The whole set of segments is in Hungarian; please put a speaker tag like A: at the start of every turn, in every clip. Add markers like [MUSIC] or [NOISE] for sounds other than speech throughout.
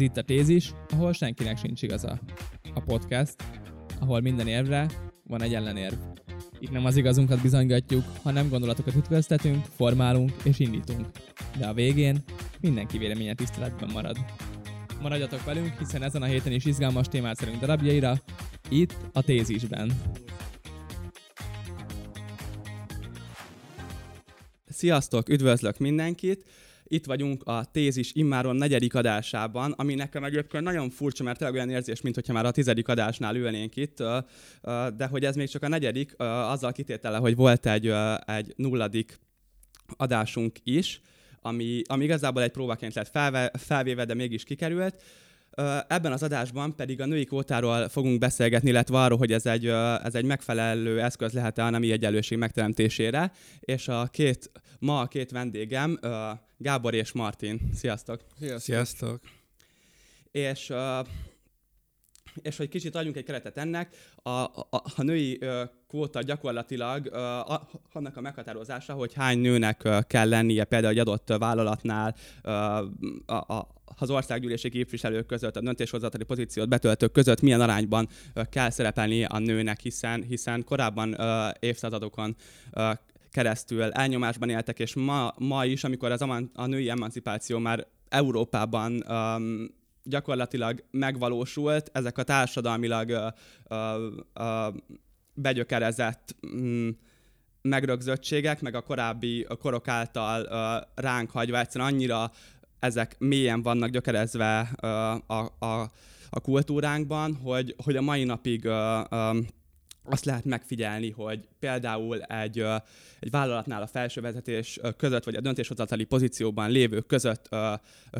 A: Ez itt a tézis, ahol senkinek sincs igaza. A podcast, ahol minden érvre van egy ellenérv. Itt nem az igazunkat bizonygatjuk, hanem gondolatokat ütköztetünk, formálunk és indítunk. De a végén mindenki véleménye tiszteletben marad. Maradjatok velünk, hiszen ezen a héten is izgalmas témát szerünk darabjaira, itt a tézisben.
B: Sziasztok, üdvözlök mindenkit! Itt vagyunk a tézis immáron negyedik adásában, ami nekem egyébként nagyon furcsa, mert tényleg olyan érzés, mintha már a tizedik adásnál ülnénk itt, de hogy ez még csak a negyedik, azzal kitétele, hogy volt egy, egy nulladik adásunk is, ami, ami igazából egy próbaként lett felve, felvéve, de mégis kikerült. Ebben az adásban pedig a női kvótáról fogunk beszélgetni, illetve arról, hogy ez egy, ez egy megfelelő eszköz lehet-e a nemi egyenlőség megteremtésére, és a két, ma a két vendégem, Gábor és Martin. Sziasztok!
C: Sziasztok! Sziasztok.
B: És és hogy kicsit adjunk egy keretet ennek, a, a, a női ö, kvóta gyakorlatilag ö, a, annak a meghatározása, hogy hány nőnek ö, kell lennie például egy adott vállalatnál ö, a, a, az országgyűlési képviselők között, a döntéshozatali pozíciót betöltők között milyen arányban kell szerepelni a nőnek, hiszen, hiszen korábban évszázadokon keresztül elnyomásban éltek, és ma, ma is, amikor az a női emancipáció már Európában um, gyakorlatilag megvalósult, ezek a társadalmilag uh, uh, begyökerezett um, megrögzöttségek, meg a korábbi korok által uh, ránk hagyva egyszerűen annyira ezek mélyen vannak gyökerezve a, a, a kultúránkban, hogy, hogy a mai napig uh, um, azt lehet megfigyelni, hogy például egy, egy vállalatnál a felsővezetés között, vagy a döntéshozatali pozícióban lévők között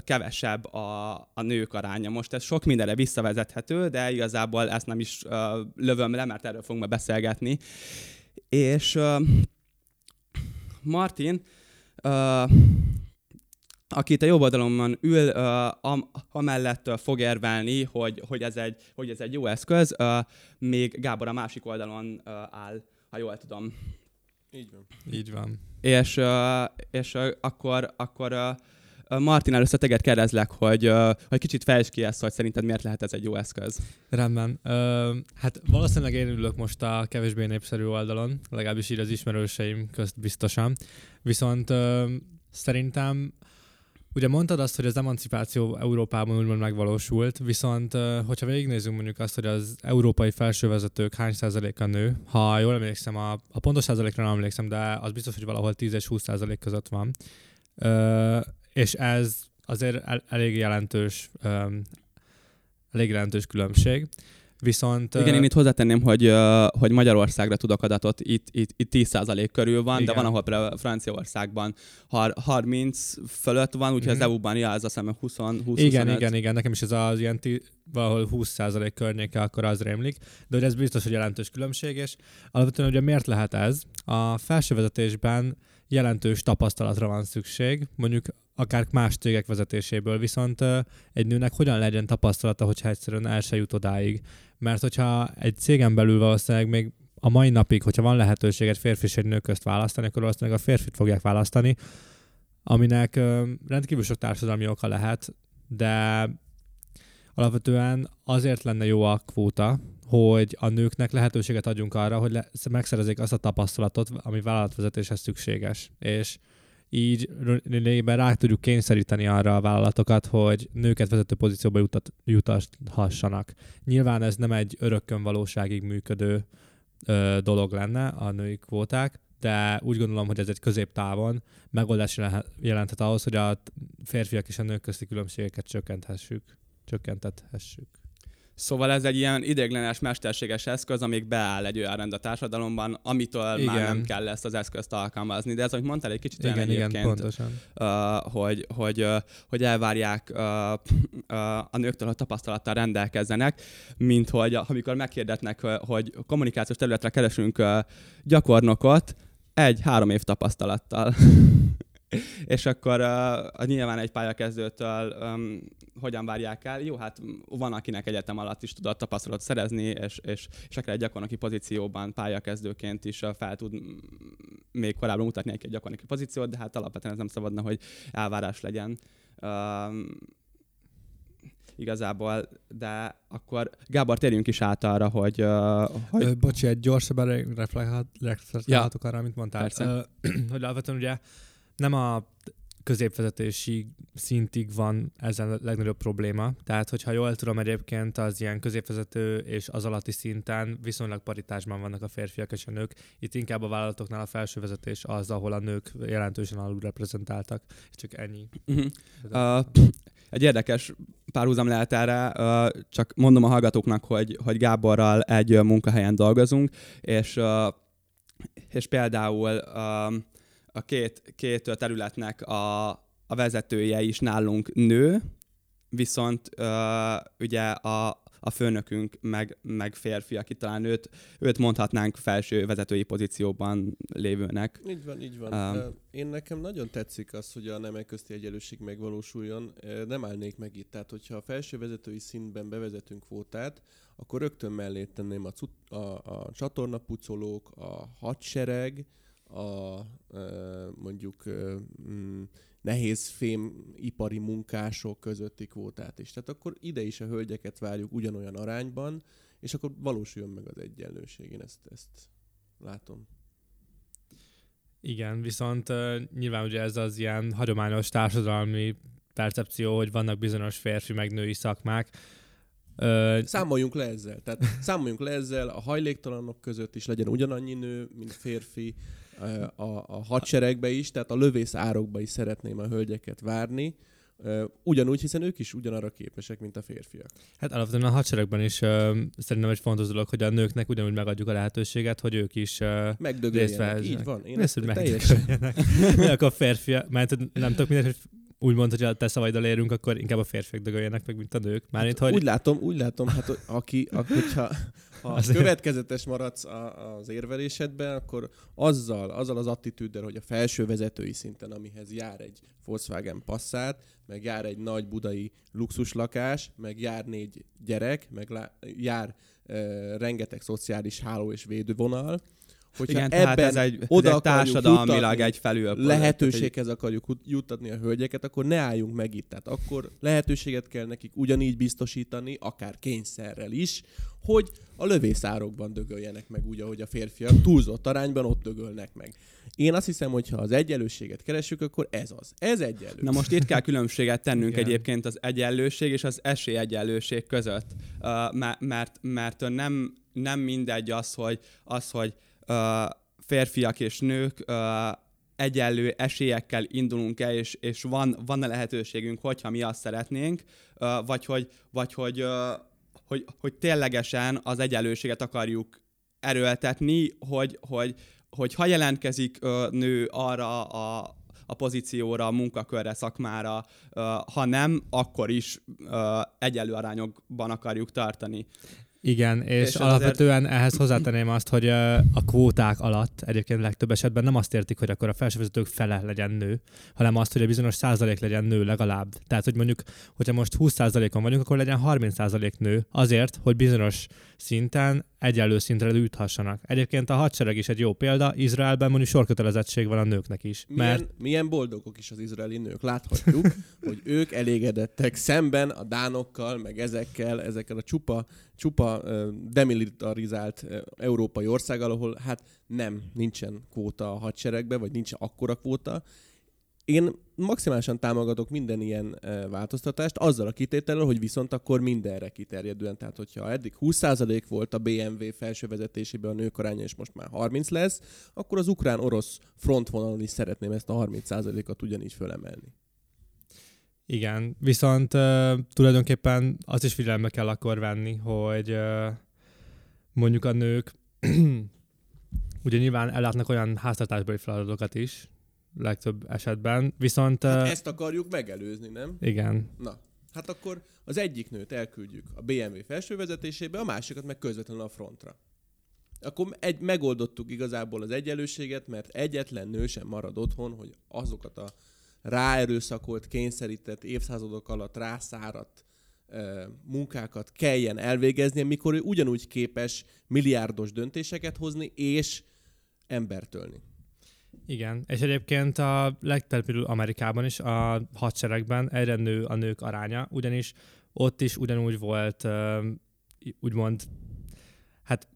B: kevesebb a, a nők aránya. Most ez sok mindenre visszavezethető, de igazából ezt nem is lövöm le, mert erről fogunk beszélgetni. És Martin aki itt a jobb oldalomon ül, uh, amellett uh, fog érvelni, hogy, hogy, ez egy, hogy ez egy jó eszköz, uh, még Gábor a másik oldalon uh, áll, ha jól tudom.
C: Így van. Így van.
B: És, uh, és uh, akkor, akkor uh, Martin, először teget kérdezlek, hogy, uh, hogy kicsit fejtsd ki ezt, hogy szerinted miért lehet ez egy jó eszköz.
C: Rendben. Uh, hát valószínűleg én ülök most a kevésbé népszerű oldalon, legalábbis így az ismerőseim közt biztosan. Viszont uh, szerintem Ugye mondtad azt, hogy az emancipáció Európában úgymond megvalósult, viszont hogyha végignézzünk mondjuk azt, hogy az európai felsővezetők hány százaléka nő, ha jól emlékszem, a, a pontos százalékra nem emlékszem, de az biztos, hogy valahol 10 és 20 százalék között van. Ö, és ez azért el, elég jelentős, ö, elég jelentős különbség. Viszont...
B: Igen, én itt hozzátenném, hogy, hogy Magyarországra tudok adatot, itt, itt, itt 10% körül van, igen. de van, ahol például Franciaországban 30 fölött van, úgyhogy mm-hmm. az EU-ban ja, az azt hiszem 20, 20
C: Igen, 25. igen, igen, nekem is ez az ilyen tí, valahol 20% környéke, akkor az rémlik, de hogy ez biztos, hogy jelentős különbség, és alapvetően ugye miért lehet ez? A felsővezetésben jelentős tapasztalatra van szükség, mondjuk akár más cégek vezetéséből, viszont egy nőnek hogyan legyen tapasztalata, hogyha egyszerűen el se jut odáig. Mert hogyha egy cégen belül valószínűleg még a mai napig, hogyha van lehetőséget férfi és egy nő közt választani, akkor valószínűleg a férfit fogják választani, aminek rendkívül sok társadalmi oka lehet, de alapvetően azért lenne jó a kvóta, hogy a nőknek lehetőséget adjunk arra, hogy le- megszerezzék azt a tapasztalatot, ami vállalatvezetéshez szükséges. És így lényegében rá tudjuk kényszeríteni arra a vállalatokat, hogy nőket vezető pozícióba jutat, jutathassanak. Nyilván ez nem egy örökkön valóságig működő ö, dolog lenne a női kvóták, de úgy gondolom, hogy ez egy középtávon megoldás jelenthet ahhoz, hogy a férfiak és a nők közti különbségeket csökkenthessük, csökkentethessük.
B: Szóval ez egy ilyen idéglenes, mesterséges eszköz, amíg beáll egy olyan rend a társadalomban, amitől igen. már nem kell ezt az eszközt alkalmazni. De ez, hogy mondtál, egy kicsit
C: igen, olyan igen, egyébként, pontosan.
B: Uh, hogy, hogy, uh, hogy elvárják uh, uh, a nőktől, hogy tapasztalattal rendelkezzenek, mint hogy amikor megkérdetnek, hogy kommunikációs területre keresünk uh, gyakornokot, egy-három év tapasztalattal. [LAUGHS] [LAUGHS] és akkor uh, nyilván egy pályakezdőtől um, hogyan várják el? Jó, hát van, akinek egyetem alatt is tudott tapasztalatot szerezni, és, és, és akár egy gyakornoki pozícióban pályakezdőként is fel tud még korábban mutatni egy gyakornoki pozíciót, de hát alapvetően ez nem szabadna, hogy elvárás legyen. Um, igazából, de akkor Gábor, térjünk is át arra, hogy... Uh, hogy...
C: Ö, bocsi, egy gyorsabban reflektálhatok arra, amit mondtál.
B: Persze.
C: Ö, [CLEARS THROAT] hogy alapvetően ugye nem a középvezetési szintig van ezen a legnagyobb probléma. Tehát, hogyha jól tudom egyébként, az ilyen középvezető és az alatti szinten viszonylag paritásban vannak a férfiak és a nők. Itt inkább a vállalatoknál a felső vezetés az, ahol a nők jelentősen alul reprezentáltak. Csak ennyi.
B: Uh-huh. Uh, egy érdekes párhuzam lehet erre, uh, csak mondom a hallgatóknak, hogy, hogy Gáborral egy munkahelyen dolgozunk, és, uh, és például uh, a két, két területnek a, a vezetője is nálunk nő, viszont uh, ugye a, a főnökünk meg, meg férfi, aki talán őt, őt mondhatnánk felső vezetői pozícióban lévőnek.
D: Így van, így van. Um, Én nekem nagyon tetszik az, hogy a nemek közti egyenlőség megvalósuljon. Nem állnék meg itt. Tehát, hogyha a felső vezetői szintben bevezetünk kvótát, akkor rögtön mellé tenném a, cut- a, a csatornapucolók, a hadsereg, a mondjuk mm, nehéz fémipari munkások közötti kvótát is. Tehát akkor ide is a hölgyeket várjuk ugyanolyan arányban, és akkor valósuljon meg az egyenlőség. Én ezt, ezt látom.
C: Igen, viszont uh, nyilván ugye ez az ilyen hagyományos társadalmi percepció, hogy vannak bizonyos férfi meg női szakmák.
D: Uh, számoljunk le ezzel. Tehát [LAUGHS] számoljunk le ezzel, a hajléktalanok között is legyen ugyanannyi nő, mint férfi, a, a hadseregbe is, tehát a lövész árokba is szeretném a hölgyeket várni, ugyanúgy, hiszen ők is ugyanarra képesek, mint a férfiak.
C: Hát alapvetően a hadseregben is uh, szerintem egy fontos dolog, hogy a nőknek ugyanúgy megadjuk a lehetőséget, hogy ők is uh, részt vehessenek.
D: Így van.
C: Én ezt, [LAUGHS] hogy megdögöljenek. a férfiak, mert nem tudok mindent, hogy úgy mondta, hogy a te szavaiddal érünk, akkor inkább a férfiak dögöljenek meg, mint a nők.
D: Mármint, hát, hogy... Úgy látom, úgy látom, hát aki, hogyha ha Azért... következetes maradsz a, az érvelésedben, akkor azzal, azzal az attitűddel, hogy a felső vezetői szinten, amihez jár egy Volkswagen Passat, meg jár egy nagy budai luxuslakás, meg jár négy gyerek, meg lá, jár uh, rengeteg szociális háló és védővonal,
B: hogyha Igen, ebben ez egy, oda ez egy társadalmilag egy felül.
D: Lehetőséghez akarjuk juttatni a hölgyeket, akkor ne álljunk meg itt. Tehát akkor lehetőséget kell nekik ugyanígy biztosítani, akár kényszerrel is, hogy a lövészárokban dögöljenek meg úgy, ahogy a férfiak túlzott arányban ott dögölnek meg. Én azt hiszem, hogy ha az egyenlőséget keresünk, akkor ez az. Ez egyenlő.
B: Na most itt kell különbséget tennünk Igen. egyébként az egyenlőség és az esélyegyenlőség között. Uh, mert, mert, mert nem, nem mindegy az, hogy, az, hogy férfiak és nők egyenlő esélyekkel indulunk el, és, és van, van-e lehetőségünk, hogyha mi azt szeretnénk, vagy hogy, vagy hogy, hogy, hogy ténylegesen az egyenlőséget akarjuk erőltetni, hogy, hogy, hogy ha jelentkezik nő arra a, a pozícióra, a munkakörre, szakmára, ha nem, akkor is egyenlő arányokban akarjuk tartani.
C: Igen, és, és alapvetően azért... ehhez hozzátenném azt, hogy a kvóták alatt egyébként legtöbb esetben nem azt értik, hogy akkor a felsővezetők fele legyen nő, hanem azt, hogy a bizonyos százalék legyen nő legalább. Tehát, hogy mondjuk, hogyha most 20 százalékon vagyunk, akkor legyen 30 százalék nő, azért, hogy bizonyos szinten egyenlő szintre juthassanak. Egyébként a hadsereg is egy jó példa, Izraelben mondjuk sorkötelezettség van a nőknek is.
D: Milyen, mert... milyen boldogok is az izraeli nők. Láthatjuk, [LAUGHS] hogy ők elégedettek szemben a dánokkal, meg ezekkel, ezekkel a csupa, csupa demilitarizált európai országgal, ahol hát nem, nincsen kvóta a hadseregbe, vagy nincs akkora kvóta, én maximálisan támogatok minden ilyen változtatást, azzal a kitétellel, hogy viszont akkor mindenre kiterjedően. Tehát, hogyha eddig 20% volt a BMW felső vezetésében a nők aránya, és most már 30 lesz, akkor az ukrán-orosz frontvonalon is szeretném ezt a 30%-at ugyanígy fölemelni.
C: Igen, viszont uh, tulajdonképpen azt is figyelembe kell akkor venni, hogy uh, mondjuk a nők [CLEARS THROAT] ugye nyilván ellátnak olyan háztartásbeli feladatokat is, legtöbb esetben, viszont...
D: Hát ezt akarjuk megelőzni, nem?
C: Igen.
D: Na, hát akkor az egyik nőt elküldjük a BMW felső vezetésébe, a másikat meg közvetlenül a frontra. Akkor egy, megoldottuk igazából az egyenlőséget, mert egyetlen nő sem marad otthon, hogy azokat a ráerőszakolt, kényszerített, évszázadok alatt rászáradt e, munkákat kelljen elvégezni, mikor ő ugyanúgy képes milliárdos döntéseket hozni és embertölni.
C: Igen, és egyébként a legtelepülő Amerikában is a hadseregben egyre nő a nők aránya, ugyanis ott is ugyanúgy volt, úgymond, hát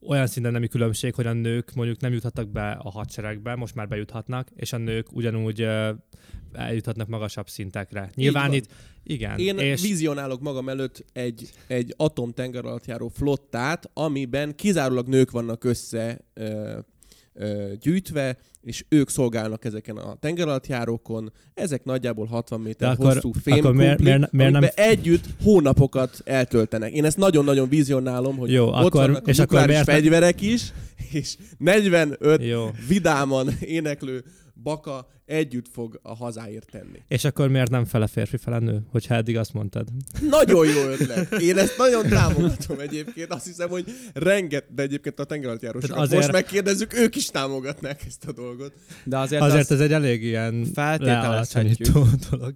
C: olyan szinten nemi különbség, hogy a nők mondjuk nem juthattak be a hadseregbe, most már bejuthatnak, és a nők ugyanúgy eljuthatnak magasabb szintekre. Nyilván itt, igen.
D: Én
C: és
D: vizionálok magam előtt egy, egy atom tenger alatt járó flottát, amiben kizárólag nők vannak össze gyűjtve, és ők szolgálnak ezeken a tengeralattjárókon. Ezek nagyjából 60 méter
C: De
D: hosszú fémkumplik,
C: nem-
D: együtt hónapokat eltöltenek. Én ezt nagyon-nagyon vizionálom, hogy
C: Jó,
D: ott
C: akkor-
D: vannak a
C: és akkor miért
D: fegyverek is, és 45
C: Jó.
D: vidáman éneklő baka együtt fog a hazáért tenni.
C: És akkor miért nem fele férfi, fele nő, hogyha eddig azt mondtad?
D: Nagyon jó ötlet. Én ezt nagyon támogatom egyébként. Azt hiszem, hogy renget, de egyébként a tengeralattjárósokat azért... most megkérdezzük, ők is támogatnák ezt a dolgot.
B: De azért,
C: Azért
B: az,
C: ez egy elég ilyen
B: Feltételezhetjük.
C: lealacsonyító dolog.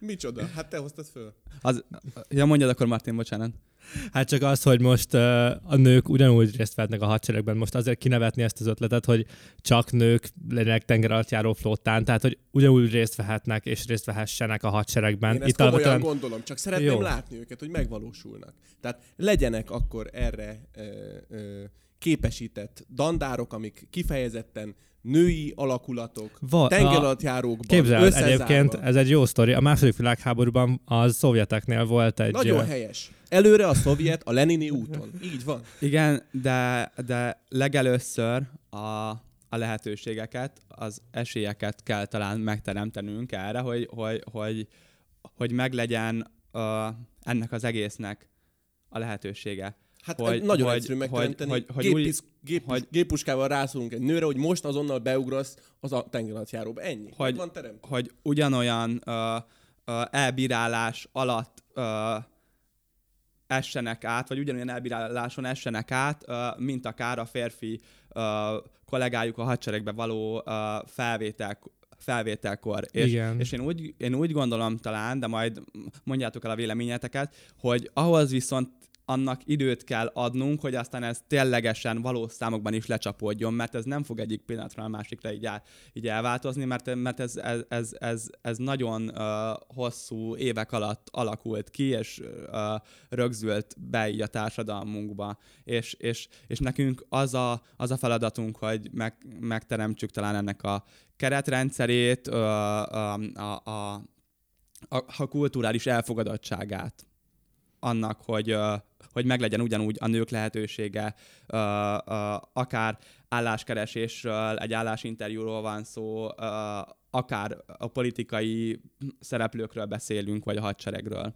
D: Micsoda? Hát te hoztad föl.
B: az, ja, mondjad akkor Martin, bocsánat.
C: Hát csak az, hogy most uh, a nők ugyanúgy részt vehetnek a hadseregben, most azért kinevetni ezt az ötletet, hogy csak nők legyenek tengeralattjáró flottán, tehát hogy ugyanúgy részt vehetnek és részt vehessenek a hadseregben.
D: Én ezt komolyan
C: alapvetően-
D: gondolom, csak szeretném
C: Jó.
D: látni őket, hogy megvalósulnak. Tehát legyenek akkor erre ö, ö, képesített dandárok, amik kifejezetten női alakulatok,
C: Va- a-
D: tengeralattjárókban
C: Képzel,
D: összezárva.
C: egyébként ez egy jó sztori. A második világháborúban a szovjeteknél volt egy...
D: Nagyon helyes. Előre a szovjet a Lenini úton. Így van.
B: Igen, de, de legelőször a, a lehetőségeket, az esélyeket kell talán megteremtenünk erre, hogy, hogy, hogy, hogy meglegyen uh, ennek az egésznek a lehetősége.
D: Hát
B: Hogy-
D: hogy, nagyon
B: hogy-
D: egyszerű
B: hogy-
D: megteremteni.
B: hogy- hogy
D: Géppis, gép,
B: hogy-
D: géppuskával rászólunk egy nőre, hogy most azonnal beugrasz az a tengeralattjáróba. Ennyi.
B: Hogy-
D: Hogy van terem.
B: hogy ugyanolyan uh, uh, elbírálás alatt uh, essenek át, vagy ugyanolyan elbíráláson essenek át, uh, mint akár a férfi uh, kollégájuk a hadseregbe való uh, felvétel, felvételkor. És,
C: Igen.
B: és én, úgy, én úgy gondolom talán, de majd mondjátok el a véleményeteket, hogy ahhoz viszont annak időt kell adnunk, hogy aztán ez ténylegesen valós számokban is lecsapódjon, mert ez nem fog egyik pillanatra a másikra így, el, így elváltozni, mert, mert ez, ez, ez, ez, ez nagyon uh, hosszú évek alatt alakult ki, és uh, rögzült be így a társadalmunkba. És, és, és nekünk az a, az a feladatunk, hogy meg, megteremtsük talán ennek a keretrendszerét, uh, a, a, a, a, a kulturális elfogadottságát annak, hogy, hogy meglegyen ugyanúgy a nők lehetősége, ö, ö, akár álláskeresésről, egy állásinterjúról van szó, ö, akár a politikai szereplőkről beszélünk, vagy a hadseregről.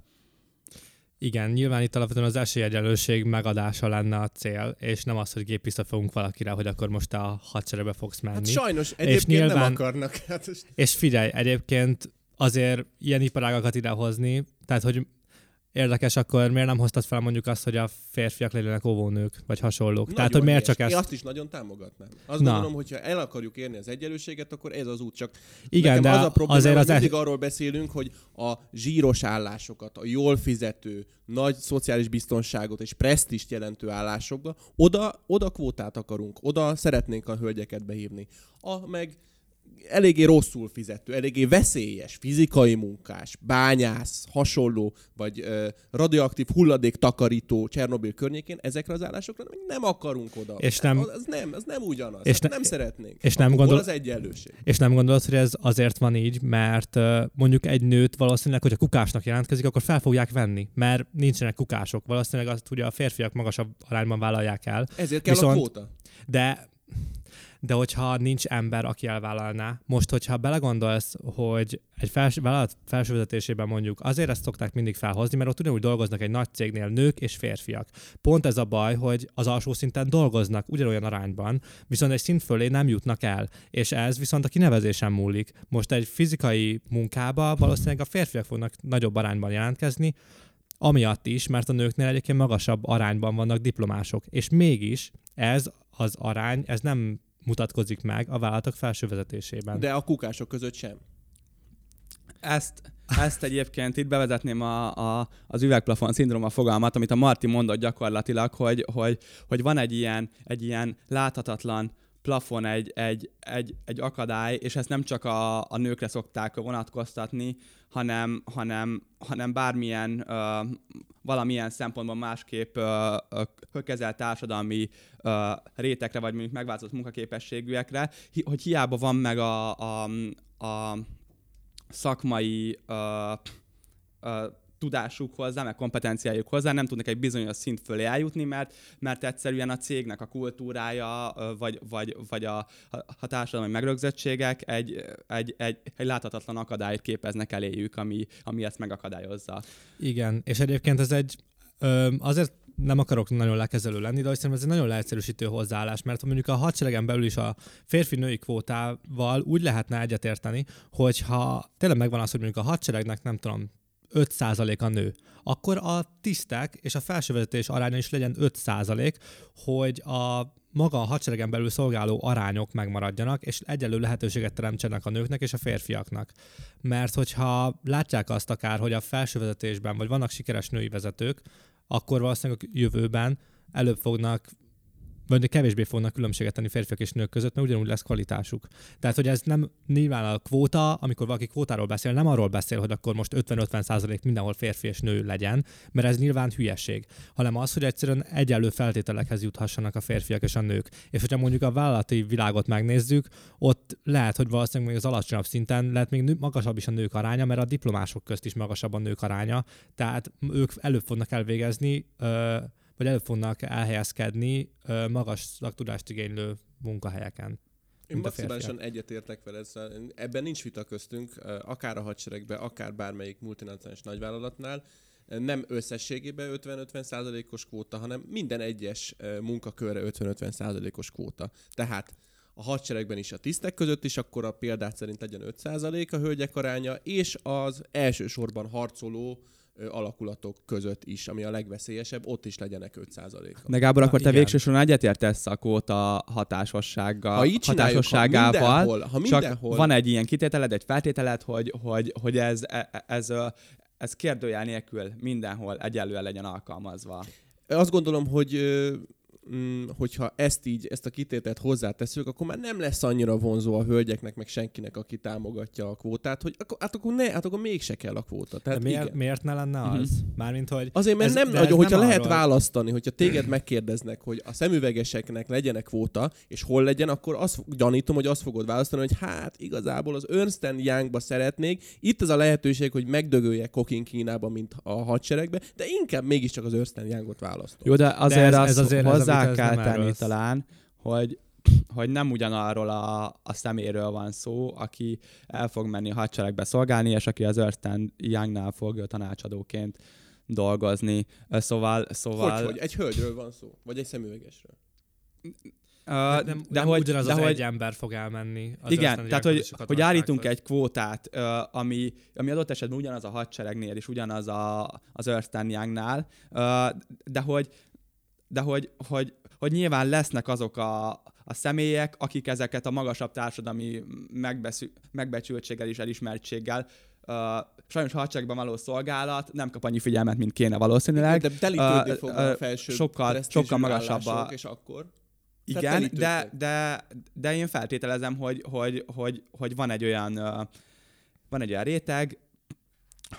C: Igen, nyilván itt alapvetően az esélyegyenlőség megadása lenne a cél, és nem az, hogy gépiszta fogunk valakire, hogy akkor most a hadseregbe fogsz menni.
D: Hát sajnos egyébként nyilván... nem akarnak. Hát ez-
C: És figyelj, egyébként azért ilyen iparágakat idehozni, tehát hogy érdekes, akkor miért nem hoztad fel mondjuk azt, hogy a férfiak legyenek óvónők, vagy hasonlók? tehát,
D: nagyon
C: hogy miért csak
D: Én
C: ezt...
D: azt is nagyon támogatnám. Azt
C: Na.
D: gondolom, hogyha el akarjuk érni az egyenlőséget, akkor ez az út. Csak
C: Igen,
D: nekem
C: de
D: az a probléma,
C: azért az... e-
D: mindig arról beszélünk, hogy a zsíros állásokat, a jól fizető, nagy szociális biztonságot és presztist jelentő állásokba, oda, oda kvótát akarunk, oda szeretnénk a hölgyeket behívni. A meg eléggé rosszul fizető, eléggé veszélyes, fizikai munkás, bányász, hasonló, vagy ö, radioaktív hulladék takarító Csernobil környékén, ezekre az állásokra nem, nem akarunk oda.
C: És nem-
D: Az, az nem, az nem ugyanaz.
C: És
D: És
C: ne-
D: ne, nem szeretnénk.
C: és nem gondol-
D: az egyenlőség?
C: És nem gondolod, hogy ez azért van így, mert mondjuk egy nőt valószínűleg, hogyha kukásnak jelentkezik, akkor fel fogják venni, mert nincsenek kukások. Valószínűleg azt ugye a férfiak magasabb arányban vállalják el.
D: Ezért kell
C: Viszont-
D: a kvóta.
C: De de hogyha nincs ember, aki elvállalná, most, hogyha belegondolsz, hogy egy fels, vállalat felsővezetésében mondjuk azért ezt szokták mindig felhozni, mert ott ugyanúgy dolgoznak egy nagy cégnél nők és férfiak. Pont ez a baj, hogy az alsó szinten dolgoznak ugyanolyan arányban, viszont egy szint fölé nem jutnak el, és ez viszont a kinevezésen múlik. Most egy fizikai munkába valószínűleg a férfiak fognak nagyobb arányban jelentkezni, amiatt is, mert a nőknél egyébként magasabb arányban vannak diplomások, és mégis ez az arány, ez nem mutatkozik meg a vállalatok felső vezetésében.
D: De a kukások között sem.
B: Ezt, ezt egyébként itt bevezetném a, a, az üvegplafon szindróma fogalmat, amit a Marti mondott gyakorlatilag, hogy, hogy, hogy van egy ilyen, egy ilyen láthatatlan plafon egy, egy, egy, egy akadály, és ezt nem csak a, a nőkre szokták vonatkoztatni, hanem, hanem, hanem bármilyen ö, valamilyen szempontból másképp ö, ö, kezelt társadalmi ö, rétekre, vagy mondjuk megváltozott munkaképességűekre, hi, hogy hiába van meg a, a, a szakmai ö, ö, tudásuk hozzá, meg kompetenciájuk hozzá, nem tudnak egy bizonyos szint fölé eljutni, mert, mert egyszerűen a cégnek a kultúrája, vagy, vagy, vagy a, a társadalmi megrögzöttségek egy, egy, egy, egy láthatatlan akadályt képeznek eléjük, ami, ami ezt megakadályozza.
C: Igen, és egyébként ez egy azért nem akarok nagyon lekezelő lenni, de azt hiszem ez egy nagyon leegyszerűsítő hozzáállás, mert mondjuk a hadseregen belül is a férfi-női kvótával úgy lehetne egyetérteni, hogyha tényleg megvan az, hogy mondjuk a hadseregnek nem tudom, 5% a nő, akkor a tisztek és a felsővezetés aránya is legyen 5%, hogy a maga a hadseregen belül szolgáló arányok megmaradjanak, és egyelő lehetőséget teremtsenek a nőknek és a férfiaknak. Mert hogyha látják azt akár, hogy a felsővezetésben, vagy vannak sikeres női vezetők, akkor valószínűleg a jövőben előbb fognak vagy kevésbé fognak különbséget tenni férfiak és nők között, mert ugyanúgy lesz kvalitásuk. Tehát, hogy ez nem nyilván a kvóta, amikor valaki kvótáról beszél, nem arról beszél, hogy akkor most 50-50 százalék mindenhol férfi és nő legyen, mert ez nyilván hülyeség, hanem az, hogy egyszerűen egyenlő feltételekhez juthassanak a férfiak és a nők. És hogyha mondjuk a vállalati világot megnézzük, ott lehet, hogy valószínűleg még az alacsonyabb szinten lehet még magasabb is a nők aránya, mert a diplomások közt is magasabb a nők aránya, tehát ők előbb fognak elvégezni vagy elő fognak elhelyezkedni magas szaktudást igénylő munkahelyeken.
D: Én maximálisan egyetértek vele ezzel. Ebben nincs vita köztünk, akár a hadseregben, akár bármelyik multinacionális nagyvállalatnál. Nem összességében 50-50 százalékos kvóta, hanem minden egyes munkakörre 50-50 százalékos kvóta. Tehát a hadseregben is a tisztek között is, akkor a példát szerint legyen 5 százalék a hölgyek aránya, és az elsősorban harcoló alakulatok között is, ami a legveszélyesebb, ott is legyenek 5%-a.
B: De Gábor, akkor te igen. végső soron egyetértesz a kóta hatásossággal,
D: ha így hatásosságával, ha mindenhol, ha mindenhol.
B: csak van egy ilyen kitételed, egy feltételed, hogy, hogy, hogy ez, e, e, ez, ez, ez kérdőjel nélkül mindenhol egyelően legyen alkalmazva.
D: Azt gondolom, hogy hogyha ezt így, ezt a kitételt hozzáteszünk, akkor már nem lesz annyira vonzó a hölgyeknek, meg senkinek, aki támogatja a kvótát, hogy akkor, hát akkor, ne, hát akkor mégse kell a kvóta. Tehát
C: De miért, miért ne lenne az? Uh-huh. Mármint, hogy
D: Azért, mert ez, nem, hogy, hogyha nem lehet arról... választani, hogyha téged megkérdeznek, hogy a szemüvegeseknek legyenek kvóta, és hol legyen, akkor azt gyanítom, hogy azt fogod választani, hogy hát igazából az Ernst Youngba szeretnék, itt az a lehetőség, hogy megdögöljek Kokin Kínába, mint a hadseregbe, de inkább mégiscsak az Ernst Youngot választom.
B: Jó, de azért, de ez, az, ez azért hozzá hozzá kell tenni rossz. talán, hogy hogy nem ugyanarról a, a szeméről van szó, aki el fog menni a hadseregbe szolgálni, és aki az Ernst Youngnál fog tanácsadóként dolgozni. Szóval... szóval...
D: Hogy, hogy? Egy hölgyről van szó? Vagy egy szemüvegesről?
C: Uh, de, nem, de nem hogy, ugyanaz de az hogy, egy ember fog elmenni.
B: Az igen, tehát hogy, hogy állítunk egy kvótát, uh, ami, ami adott esetben ugyanaz a hadseregnél, és ugyanaz a, az Youngnál, uh, de hogy de hogy, hogy, hogy nyilván lesznek azok a, a személyek, akik ezeket a magasabb társadalmi megbeszü, megbecsültséggel és elismertséggel uh, sajnos hadseregben való szolgálat nem kap annyi figyelmet, mint kéne valószínűleg.
D: De telítődni uh, fog a felső
B: sokkal, sokkal magasabb a...
D: És akkor?
B: Igen, de, de, de én feltételezem, hogy, hogy, hogy, hogy van egy olyan uh, van egy olyan réteg,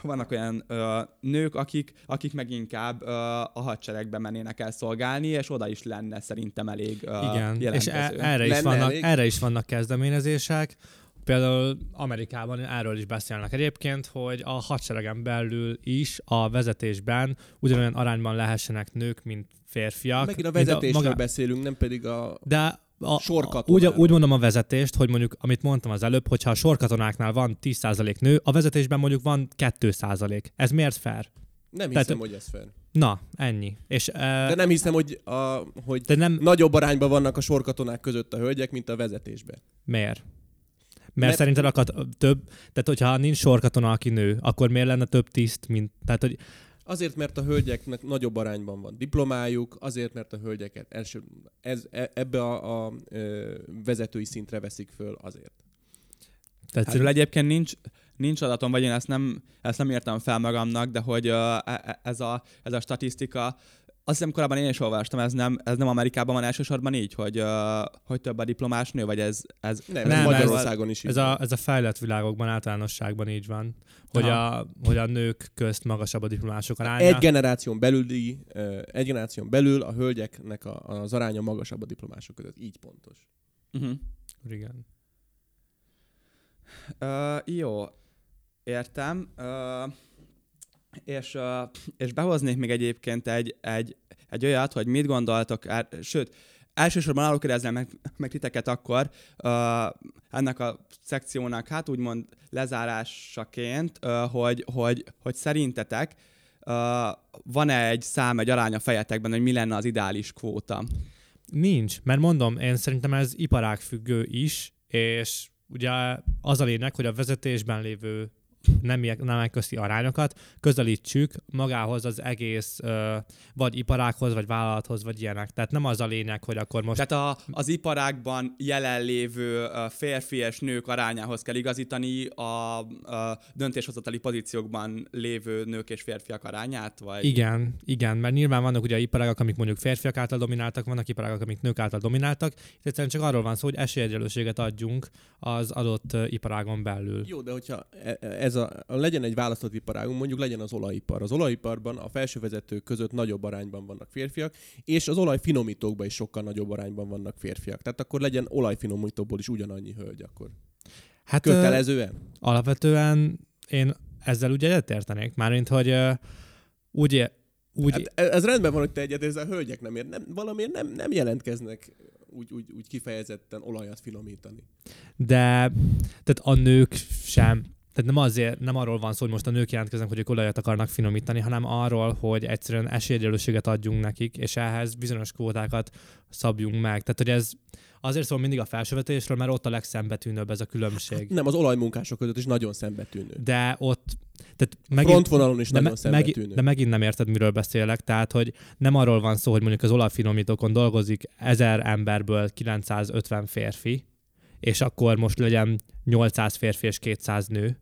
B: vannak olyan ö, nők, akik, akik meg inkább ö, a hadseregbe mennének el szolgálni, és oda is lenne szerintem elég ö,
C: Igen, és e- erre, is vannak, elég? erre is vannak kezdeményezések. Például Amerikában erről is beszélnek egyébként, hogy a hadseregen belül is a vezetésben ugyanolyan arányban lehessenek nők, mint férfiak.
D: Megint a vezetésről a maga... beszélünk, nem pedig a...
C: De a, úgy, úgy mondom a vezetést, hogy mondjuk, amit mondtam az előbb, hogyha a sorkatonáknál van 10% nő, a vezetésben mondjuk van 2%. Ez miért fair?
D: Nem hiszem, Tehát, hogy ez fair.
C: Na, ennyi. És, uh,
D: de nem hiszem, hogy, a, hogy de nem... nagyobb arányban vannak a sorkatonák között a hölgyek, mint a vezetésben.
C: Miért? Mert, Mert szerinted akad több, tehát hogyha nincs sorkatona, aki nő, akkor miért lenne több tiszt, mint, tehát hogy
D: Azért, mert a hölgyeknek nagyobb arányban van diplomájuk, azért, mert a hölgyeket első, ez, e, ebbe a, a, a vezetői szintre veszik föl, azért.
B: Tehát Erről egyébként nincs, nincs adatom, vagy én ezt nem, ezt nem értem fel magamnak, de hogy uh, ez, a, ez a statisztika azt hiszem korábban én is olvastam, ez nem, ez nem Amerikában van elsősorban így, hogy, uh, hogy több a diplomás nő, vagy ez... ez
D: Nem,
C: Nem,
D: ez
C: ez-
D: Magyarországon is így
C: Ez
D: van.
C: a, ez a fejlett világokban általánosságban így van, hogy a, hogy a nők közt magasabb a diplomások aránya.
D: Egy generáción belüli, egy generáción belül a hölgyeknek a, az aránya magasabb a diplomások között. Így pontos.
B: Uh-huh.
C: Igen.
B: Uh, jó, értem. Uh, és, és behoznék még egyébként egy, egy, egy olyat, hogy mit gondoltok, er, sőt, elsősorban arról kérdezném meg, meg titeket akkor uh, ennek a szekciónak, hát úgymond lezárásaként, uh, hogy, hogy, hogy szerintetek uh, van-e egy szám, egy arány a fejetekben, hogy mi lenne az ideális kvóta?
C: Nincs, mert mondom, én szerintem ez iparág függő is, és ugye az a lényeg, hogy a vezetésben lévő nemek, nemek közti arányokat közelítsük magához az egész ö, vagy iparághoz, vagy vállalathoz, vagy ilyenek. Tehát nem az a lényeg, hogy akkor most...
B: Tehát a, az iparágban jelenlévő férfi és nők arányához kell igazítani a, a döntéshozatali pozíciókban lévő nők és férfiak arányát? Vagy?
C: Igen, igen, mert nyilván vannak ugye iparágak, amik mondjuk férfiak által domináltak, vannak iparágak, amik nők által domináltak. Itt egyszerűen csak arról van szó, hogy esélyegyelőséget adjunk az adott iparágon belül.
D: Jó, de hogyha e- ez a, legyen egy választott iparágunk, mondjuk legyen az olajipar. Az olajiparban a felsővezetők között nagyobb arányban vannak férfiak, és az olajfinomítókban is sokkal nagyobb arányban vannak férfiak. Tehát akkor legyen olajfinomítóból is ugyanannyi hölgy akkor.
C: Hát ö,
D: Kötelezően?
C: alapvetően én ezzel ugye egyetértenék, mármint, hogy ö, úgy, úgy
D: Hát ez ez rendben van, hogy te egyet, ez a hölgyek nem ér, nem, valamiért nem, nem jelentkeznek úgy, úgy, úgy kifejezetten olajat finomítani.
C: de tehát a nők sem. Tehát nem, azért, nem arról van szó, hogy most a nők jelentkeznek, hogy ők olajat akarnak finomítani, hanem arról, hogy egyszerűen esélyegyelőséget adjunk nekik, és ehhez bizonyos kvótákat szabjunk meg. Tehát, hogy ez azért szól mindig a felsővetésről, mert ott a legszembetűnőbb ez a különbség.
D: Nem, az olajmunkások között is nagyon szembetűnő.
C: De ott, tehát
D: Megint, Frontvonalon is
C: de,
D: nagyon
C: me, meg,
D: szembetűnő.
C: de megint nem érted, miről beszélek. Tehát, hogy nem arról van szó, hogy mondjuk az olajfinomítókon dolgozik 1000 emberből 950 férfi, és akkor most legyen 800 férfi és 200 nő.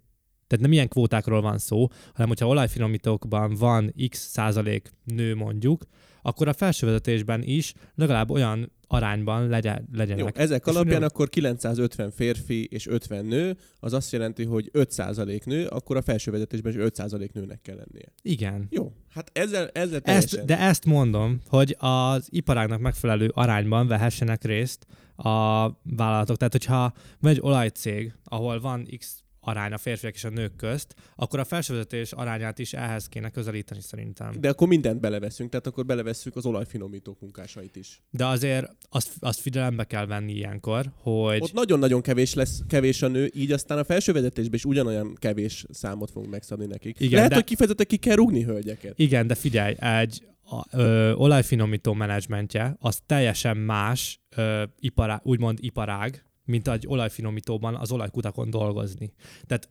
C: Tehát nem ilyen kvótákról van szó, hanem hogyha olajfinomítókban van x százalék nő mondjuk, akkor a felsővezetésben is legalább olyan arányban legyen, legyenek.
D: Jó, ezek
C: És
D: alapján
C: nő-
D: akkor 950 férfi és 50 nő, az azt jelenti, hogy 5% nő, akkor a felsővezetésben is 5% nőnek kell lennie.
C: Igen.
D: Jó, hát ezzel, ezzel
C: Ezt,
D: teljesen...
C: de ezt mondom, hogy az iparágnak megfelelő arányban vehessenek részt a vállalatok. Tehát, hogyha van egy olajcég, ahol van X arány a férfiak és a nők közt, akkor a felsővezetés arányát is ehhez kéne közelíteni szerintem.
D: De akkor mindent beleveszünk, tehát akkor belevesszük az olajfinomítók munkásait is.
C: De azért azt, azt figyelembe kell venni ilyenkor, hogy
D: Ott nagyon-nagyon kevés lesz, kevés a nő, így aztán a felsővezetésben is ugyanolyan kevés számot fogunk megszabni nekik.
C: Igen,
D: Lehet,
C: de-
D: hogy kifejezetten ki kell rúgni hölgyeket.
C: Igen, de figyelj, egy a, ö, olajfinomító menedzsmentje az teljesen más ö, ipará, úgymond iparág, mint egy olajfinomítóban az olajkutakon dolgozni. Tehát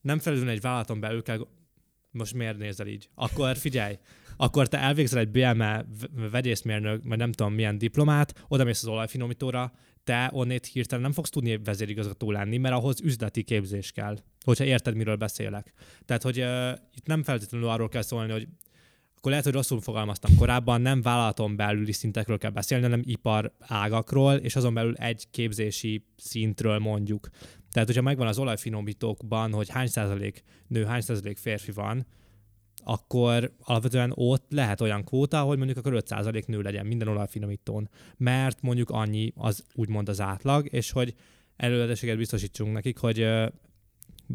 C: nem felülni egy vállalaton belül kell, most miért nézel így? Akkor figyelj, akkor te elvégzel egy BME vegyészmérnök, vagy nem tudom milyen diplomát, oda mész az olajfinomítóra, te onnét hirtelen nem fogsz tudni vezérigazgató lenni, mert ahhoz üzleti képzés kell, hogyha érted, miről beszélek. Tehát, hogy uh, itt nem feltétlenül arról kell szólni, hogy akkor lehet, hogy rosszul fogalmaztam. Korábban, nem vállalaton belüli szintekről kell beszélni, hanem ipar ágakról, és azon belül egy képzési szintről mondjuk. Tehát, hogyha megvan az olajfinomítókban, hogy hány százalék nő, hány százalék férfi van, akkor alapvetően ott lehet olyan kvóta, hogy mondjuk akkor 5% nő legyen minden olajfinomítón, mert mondjuk annyi az úgymond az átlag, és hogy előledeséget biztosítsunk nekik, hogy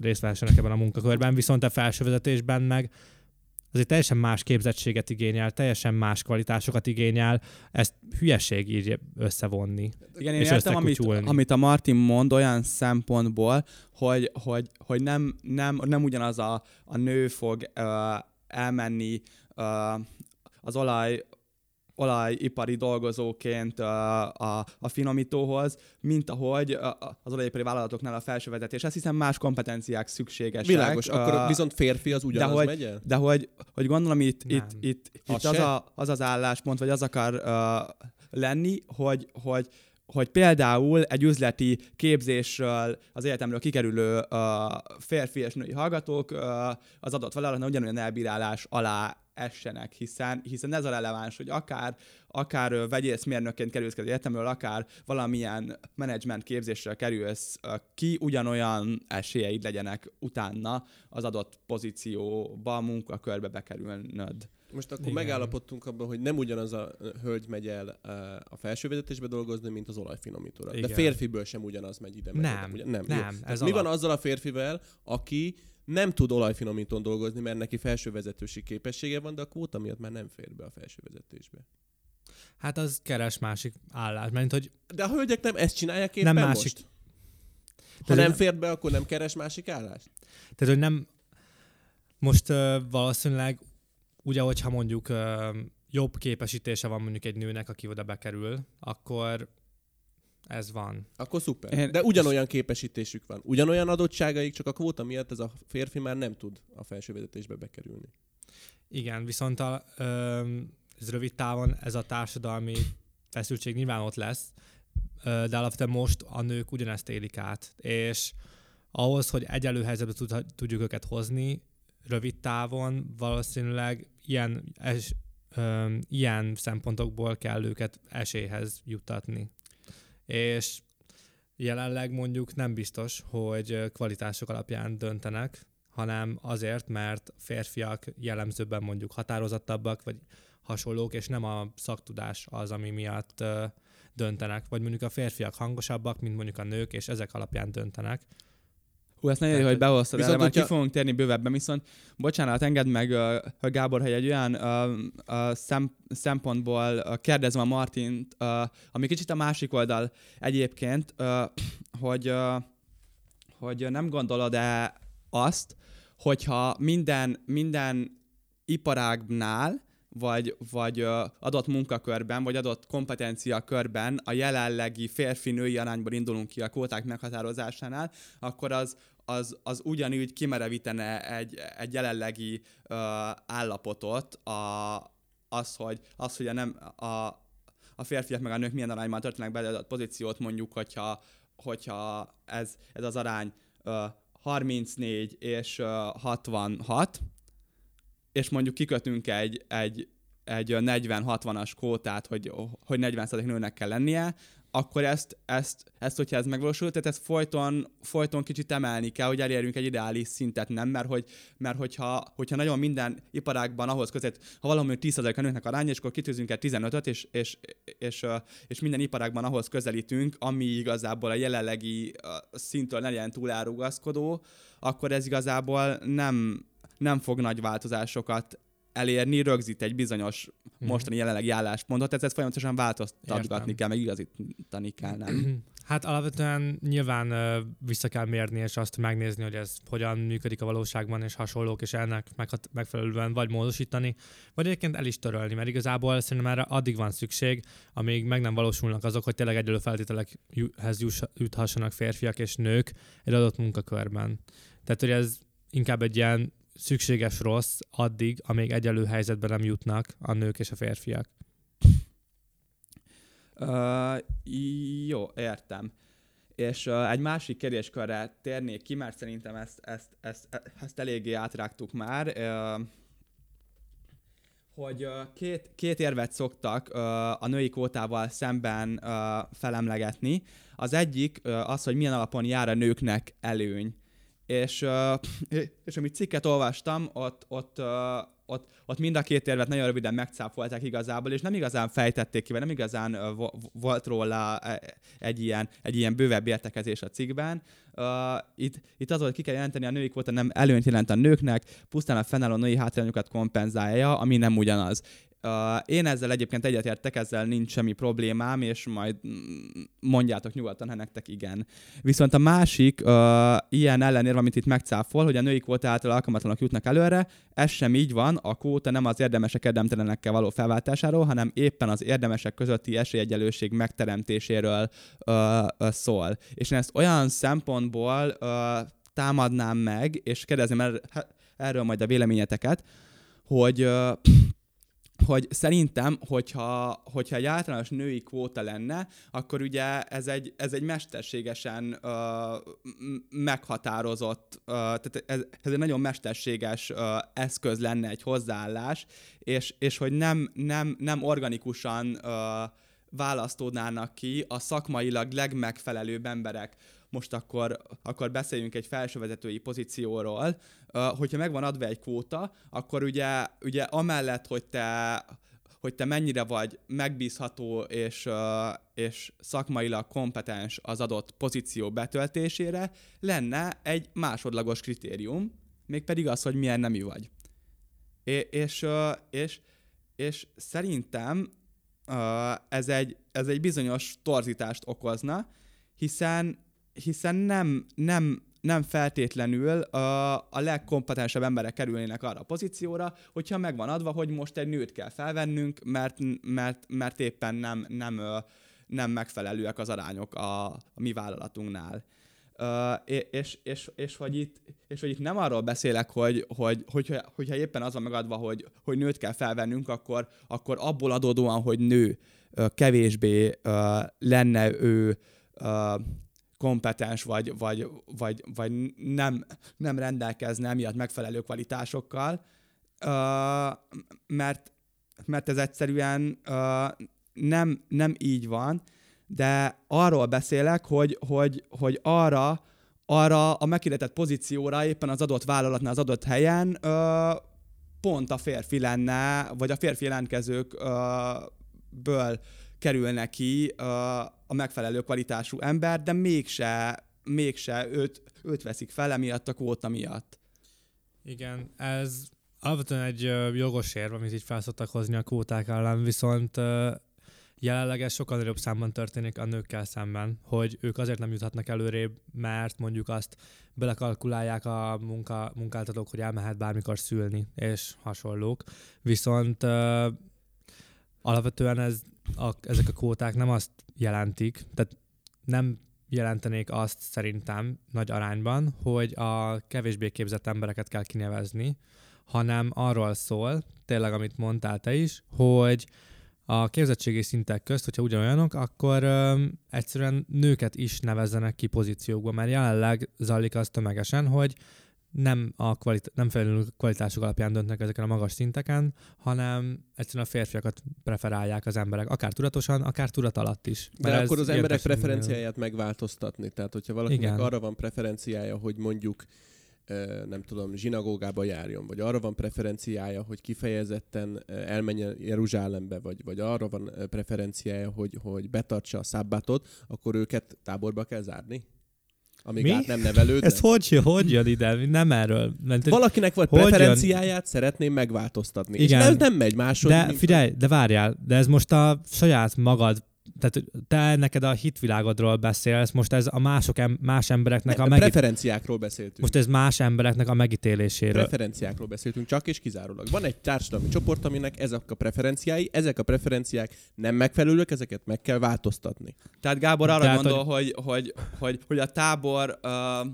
C: részt vehessenek ebben a munkakörben, viszont a felsővezetésben meg az egy teljesen más képzettséget igényel, teljesen más kvalitásokat igényel, ezt hülyeség így összevonni.
B: Igen, én
C: És
B: értem, amit, amit a Martin mond olyan szempontból, hogy, hogy, hogy nem, nem, nem ugyanaz a, a nő fog uh, elmenni uh, az olaj olajipari dolgozóként uh, a, a finomítóhoz, mint ahogy uh, az olajipari vállalatoknál a felsővezetés. Ezt hiszem más kompetenciák szükségesek.
D: Világos, akkor
B: Ö,
D: viszont férfi az ugyanaz
B: hogy-
D: megy el?
B: de hogy, hogy gondolom itt,
C: Nem.
B: itt, itt,
D: Az
B: itt az,
D: se?
B: a, az az álláspont, vagy az akar uh, lenni, hogy, hogy hogy például egy üzleti képzésről, az egyetemről kikerülő uh, férfi és női hallgatók uh, az adott vállalatnál ugyanolyan elbírálás alá essenek, hiszen, hiszen ez a releváns, hogy akár, akár vegyészmérnökként kerülsz ki az egyetemről, akár valamilyen menedzsment képzésről kerülsz ki, ugyanolyan esélyeid legyenek utána az adott pozícióba, munkakörbe bekerülnöd.
D: Most akkor
C: Igen.
D: megállapodtunk abban, hogy nem ugyanaz a hölgy megy el a felsővezetésbe dolgozni, mint az olajfinomítóra. De
C: Igen.
D: férfiből sem ugyanaz megy ide. meg
C: Nem,
D: oda, nem.
C: nem, ez
D: mi
C: alap.
D: van azzal a férfivel, aki nem tud olajfinomítón dolgozni, mert neki felsővezetősi képessége van, de a kvóta miatt már nem fér be a felsővezetésbe.
C: Hát az keres másik állás, mert hogy
D: De a hölgyek nem ezt csinálják éppen
C: Nem
D: most?
C: másik-
D: Ha
C: Tehát
D: nem
C: nem-
D: fér be, akkor nem keres másik állást?
C: Tehát, hogy nem... Most uh, valószínűleg, ugye, hogyha mondjuk uh, jobb képesítése van mondjuk egy nőnek, aki oda bekerül, akkor ez van.
D: Akkor szuper. De ugyanolyan képesítésük van. Ugyanolyan adottságaik, csak a kvóta miatt ez a férfi már nem tud a felsővezetésbe bekerülni.
C: Igen, viszont a, ö, ez rövid távon ez a társadalmi feszültség nyilván ott lesz, ö, de alapvetően most a nők ugyanezt élik át, és ahhoz, hogy egyelő helyzetbe tud, tudjuk őket hozni, rövid távon valószínűleg ilyen, es, ö, ilyen szempontokból kell őket esélyhez juttatni. És jelenleg mondjuk nem biztos, hogy kvalitások alapján döntenek, hanem azért, mert férfiak jellemzőben mondjuk határozottabbak, vagy hasonlók, és nem a szaktudás az, ami miatt döntenek, vagy mondjuk a férfiak hangosabbak, mint mondjuk a nők, és ezek alapján döntenek.
B: Hú, ezt nagyon jó, hogy behoztad,
D: viszont
B: erre már ki fogunk térni bővebben, viszont bocsánat, engedd meg, hogy Gábor, hogy egy olyan ö, ö, szem, szempontból ö, kérdezem a Martint, ö, ami kicsit a másik oldal egyébként, ö, hogy, ö, hogy nem gondolod-e azt, hogyha minden, minden iparágnál, vagy, vagy adott munkakörben, vagy adott kompetencia körben a jelenlegi férfi-női arányból indulunk ki a kvóták meghatározásánál, akkor az, az, az ugyanúgy kimerevítene egy, egy jelenlegi ö, állapotot, a, az, hogy, az, hogy a, nem, a, a férfiak meg a nők milyen arányban töltenek bele adott pozíciót, mondjuk, hogyha, hogyha ez, ez az arány ö, 34 és ö, 66, és mondjuk kikötünk egy, egy, egy 40-60-as kvótát, hogy, hogy 40 nőnek kell lennie, akkor ezt, ezt, ezt, hogyha ez megvalósul, tehát ezt folyton, folyton kicsit emelni kell, hogy elérjünk egy ideális szintet, nem? Mert, hogy, mert hogyha, hogyha nagyon minden iparágban ahhoz között, ha valami 10 a nőknek aránya, és akkor kitűzünk egy 15-öt, és, és, és, és, minden iparágban ahhoz közelítünk, ami igazából a jelenlegi ö, szinttől ne legyen túl elrugaszkodó, akkor ez igazából nem, nem fog nagy változásokat elérni, rögzít egy bizonyos mostani jelenlegi álláspontot, tehát ezt folyamatosan változtatgatni
C: Értem.
B: kell, meg igazítani kell, nem?
C: Hát alapvetően nyilván vissza kell mérni, és azt megnézni, hogy ez hogyan működik a valóságban, és hasonlók, és ennek megfelelően vagy módosítani, vagy egyébként el is törölni, mert igazából szerintem erre addig van szükség, amíg meg nem valósulnak azok, hogy tényleg egyenlő feltételekhez juthassanak férfiak és nők egy adott munkakörben. Tehát, hogy ez inkább egy ilyen szükséges rossz addig, amíg egyenlő helyzetben nem jutnak a nők és a férfiak.
B: Uh, jó, értem. És uh, egy másik kérdéskörre térnék ki, mert szerintem ezt, ezt, ezt, ezt eléggé átrágtuk már. Uh, hogy uh, két, két érvet szoktak uh, a női kvótával szemben uh, felemlegetni. Az egyik az, hogy milyen alapon jár a nőknek előny. És, [SNIFFS] és amit cikket olvastam, ott, ott, ott, ott mind a két érvet nagyon röviden megcáfolták igazából, és nem igazán fejtették ki, vagy nem igazán vo- volt róla eh, egy ilyen, egy ilyen bővebb értekezés a cikkben. Itt, itt az, hogy ki kell jelenteni, a női kvóta nem előnyt jelent a nőknek, pusztán a fennálló női hátrányokat kompenzálja, ami nem ugyanaz. Én ezzel egyébként egyetértek, ezzel nincs semmi problémám, és majd mm, mondjátok nyugodtan, ha nektek igen. Viszont a másik uh, ilyen ellenérv, amit itt megcáfol, hogy a női kvóta által alkalmatlanok jutnak előre, ez sem így van, a kvóta nem az érdemesek érdemtelenekkel való felváltásáról, hanem éppen az érdemesek közötti esélyegyelőség megteremtéséről uh, uh, szól. És én ezt olyan szempontból uh, támadnám meg, és kérdezném er- erről majd a véleményeteket, hogy uh, hogy szerintem, hogyha, hogyha egy általános női kvóta lenne, akkor ugye ez egy, ez egy mesterségesen uh, meghatározott, uh, tehát ez, ez egy nagyon mesterséges uh, eszköz lenne egy hozzáállás, és, és hogy nem, nem, nem organikusan uh, választódnának ki a szakmailag legmegfelelőbb emberek most akkor, akkor beszéljünk egy felsővezetői pozícióról, hogyha megvan adva egy kvóta, akkor ugye, ugye amellett, hogy te hogy te mennyire vagy megbízható és, és szakmailag kompetens az adott pozíció betöltésére, lenne egy másodlagos kritérium, mégpedig az, hogy milyen nemű vagy. És, és, és szerintem ez, egy, ez egy bizonyos torzítást okozna, hiszen hiszen nem, nem, nem feltétlenül a, a legkompetensebb emberek kerülnének arra a pozícióra, hogyha megvan adva, hogy most egy nőt kell felvennünk, mert, mert, mert éppen nem, nem, nem megfelelőek az arányok a, a mi vállalatunknál. Uh, és, és, és, hogy itt, és hogy itt nem arról beszélek, hogy, hogy hogyha, hogyha éppen az van megadva, hogy, hogy nőt kell felvennünk, akkor, akkor abból adódóan, hogy nő kevésbé uh, lenne ő uh, kompetens, vagy, vagy, vagy, vagy nem, nem rendelkezne emiatt megfelelő kvalitásokkal, mert, mert ez egyszerűen nem, nem így van, de arról beszélek, hogy, hogy, hogy arra, arra a meghirdetett pozícióra éppen az adott vállalatnál, az adott helyen uh, pont a férfi lenne, vagy a férfi jelentkezőkből kerülne ki a megfelelő kvalitású ember, de mégse, mégse őt, őt veszik fel emiatt a kvóta miatt.
C: Igen, ez alapvetően egy jogos érv, amit így felszoktak hozni a kvóták ellen, viszont jelenleg ez sokkal nagyobb számban történik a nőkkel szemben, hogy ők azért nem juthatnak előrébb, mert mondjuk azt belekalkulálják a munka, munkáltatók, hogy elmehet bármikor szülni, és hasonlók. Viszont alapvetően ez a, ezek a kvóták nem azt jelentik, tehát nem jelentenék azt szerintem nagy arányban, hogy a kevésbé képzett embereket kell kinevezni, hanem arról szól, tényleg amit mondtál te is, hogy a képzettségi szintek közt, hogyha ugyanolyanok, akkor ö, egyszerűen nőket is nevezzenek ki pozíciókba, mert jelenleg zajlik az tömegesen, hogy nem, a kvalit- nem felelő kvalitások alapján döntnek ezeken a magas szinteken, hanem egyszerűen a férfiakat preferálják az emberek, akár tudatosan, akár tudat alatt is.
D: De akkor az emberek preferenciáját megváltoztatni. Tehát, hogyha valakinek Igen. arra van preferenciája, hogy mondjuk nem tudom, zsinagógába járjon, vagy arra van preferenciája, hogy kifejezetten elmenjen Jeruzsálembe, vagy, vagy arra van preferenciája, hogy, hogy betartsa a szábbátot, akkor őket táborba kell zárni? Amíg Mi? át nem nevelődnek.
C: Ez hogy, hogy jön ide? Nem erről.
D: Mert, Valakinek vagy preferenciáját jön? szeretném megváltoztatni. Igen. És ez nem megy máshogy.
C: De figyelj, de várjál, de ez most a saját magad tehát te neked a hitvilágodról beszélsz, most ez a mások em- más embereknek
D: ne,
C: a
D: megít... Preferenciákról beszéltünk.
C: Most ez más embereknek a megítéléséről.
D: Preferenciákról beszéltünk, csak és kizárólag. Van egy társadalmi csoport, aminek ezek a preferenciái, ezek a preferenciák nem megfelelőek, ezeket meg kell változtatni.
B: Tehát Gábor arra Tehát, gondol, hogy... Hogy, hogy, hogy, hogy a tábor uh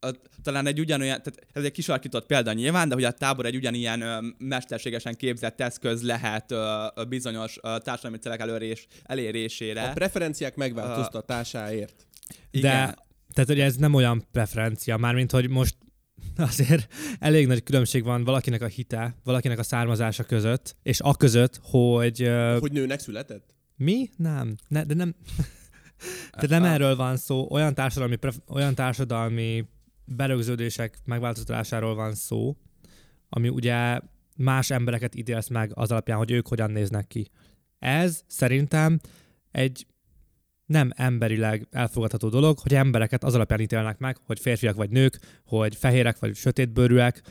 B: a, talán egy ugyanolyan, tehát ez egy kisarkított példa nyilván, de hogy a tábor egy ugyanilyen ö, mesterségesen képzett eszköz lehet ö, ö, bizonyos ö, társadalmi célek elérés, elérésére.
D: A preferenciák megváltoztatásáért.
C: De, tehát hogy ez nem olyan preferencia, mármint hogy most [LAUGHS] azért elég nagy különbség van valakinek a hite, valakinek a származása között, és a között, hogy... Uh,
D: hogy nőnek született?
C: Mi? Nem. Ne, de nem... [LAUGHS] de nem erről van szó. Olyan társadalmi, olyan társadalmi berögződések megváltoztatásáról van szó, ami ugye más embereket ítélsz meg az alapján, hogy ők hogyan néznek ki. Ez szerintem egy nem emberileg elfogadható dolog, hogy embereket az alapján ítélnek meg, hogy férfiak vagy nők, hogy fehérek vagy sötétbőrűek,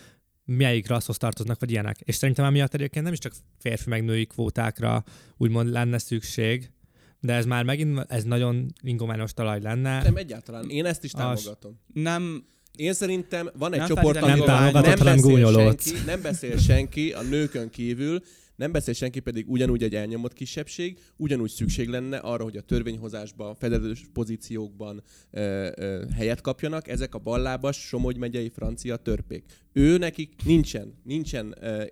C: melyik rasszhoz tartoznak, vagy ilyenek. És szerintem emiatt egyébként nem is csak férfi meg női kvótákra úgymond lenne szükség, de ez már megint, ez nagyon ingományos talaj lenne.
D: Nem, egyáltalán. Én ezt is támogatom.
B: A, nem,
D: én szerintem van egy nem csoport, amiről nem, nem, beszél senki, nem beszél senki a nőkön kívül, Nem beszél senki pedig ugyanúgy egy elnyomott kisebbség, ugyanúgy szükség lenne arra, hogy a törvényhozásban, felelős pozíciókban ö, ö, helyet kapjanak ezek a ballábas, Somogy megyei francia törpék. Ő nekik nincsen, nincsen ö,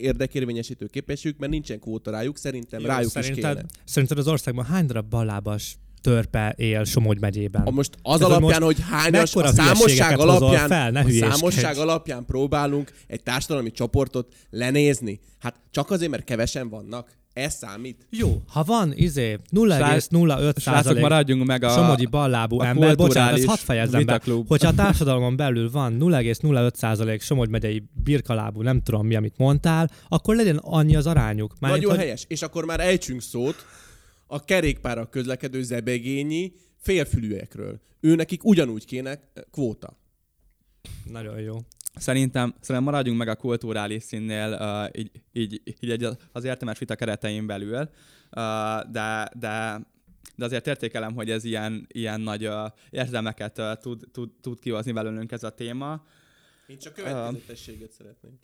D: érdekérvényesítő képességük, mert nincsen kvóta rájuk, szerintem
C: Jó,
D: rájuk
C: szerinted,
D: is kéne.
C: Szerinted az országban hány darab ballábas törpe él Somogy megyében?
D: A most az
C: Tehát, hogy
D: alapján,
C: most
D: hogy hányas, a számosság alapján,
C: fel, ne
D: a számosság alapján próbálunk egy társadalmi csoportot lenézni. Hát csak azért, mert kevesen vannak. Ez számít.
C: Jó, ha van izé 0,05
B: Srácok,
C: százalék
B: maradjunk meg a...
C: somogyi ballábú
B: a
C: ember, bocsánat, ezt hadd fejezzem be, hogyha a társadalomon belül van 0,05 százalék Somogy megyei birkalábú, nem tudom mi, amit mondtál, akkor legyen annyi az arányuk. Mármint,
D: Nagyon
C: hogy
D: helyes. És akkor már ejtsünk szót a kerékpára közlekedő zebegényi félfülűekről. Ő nekik ugyanúgy kéne kvóta.
C: Nagyon jó.
B: Szerintem, szerintem maradjunk meg a kulturális színnél, uh, így, így, így egy az értelmes vita keretein belül, uh, de, de, de azért értékelem, hogy ez ilyen, ilyen nagy uh, érzelmeket uh, tud, tud, tud kihozni belőlünk ez a téma.
D: Én csak következetességet szeretném.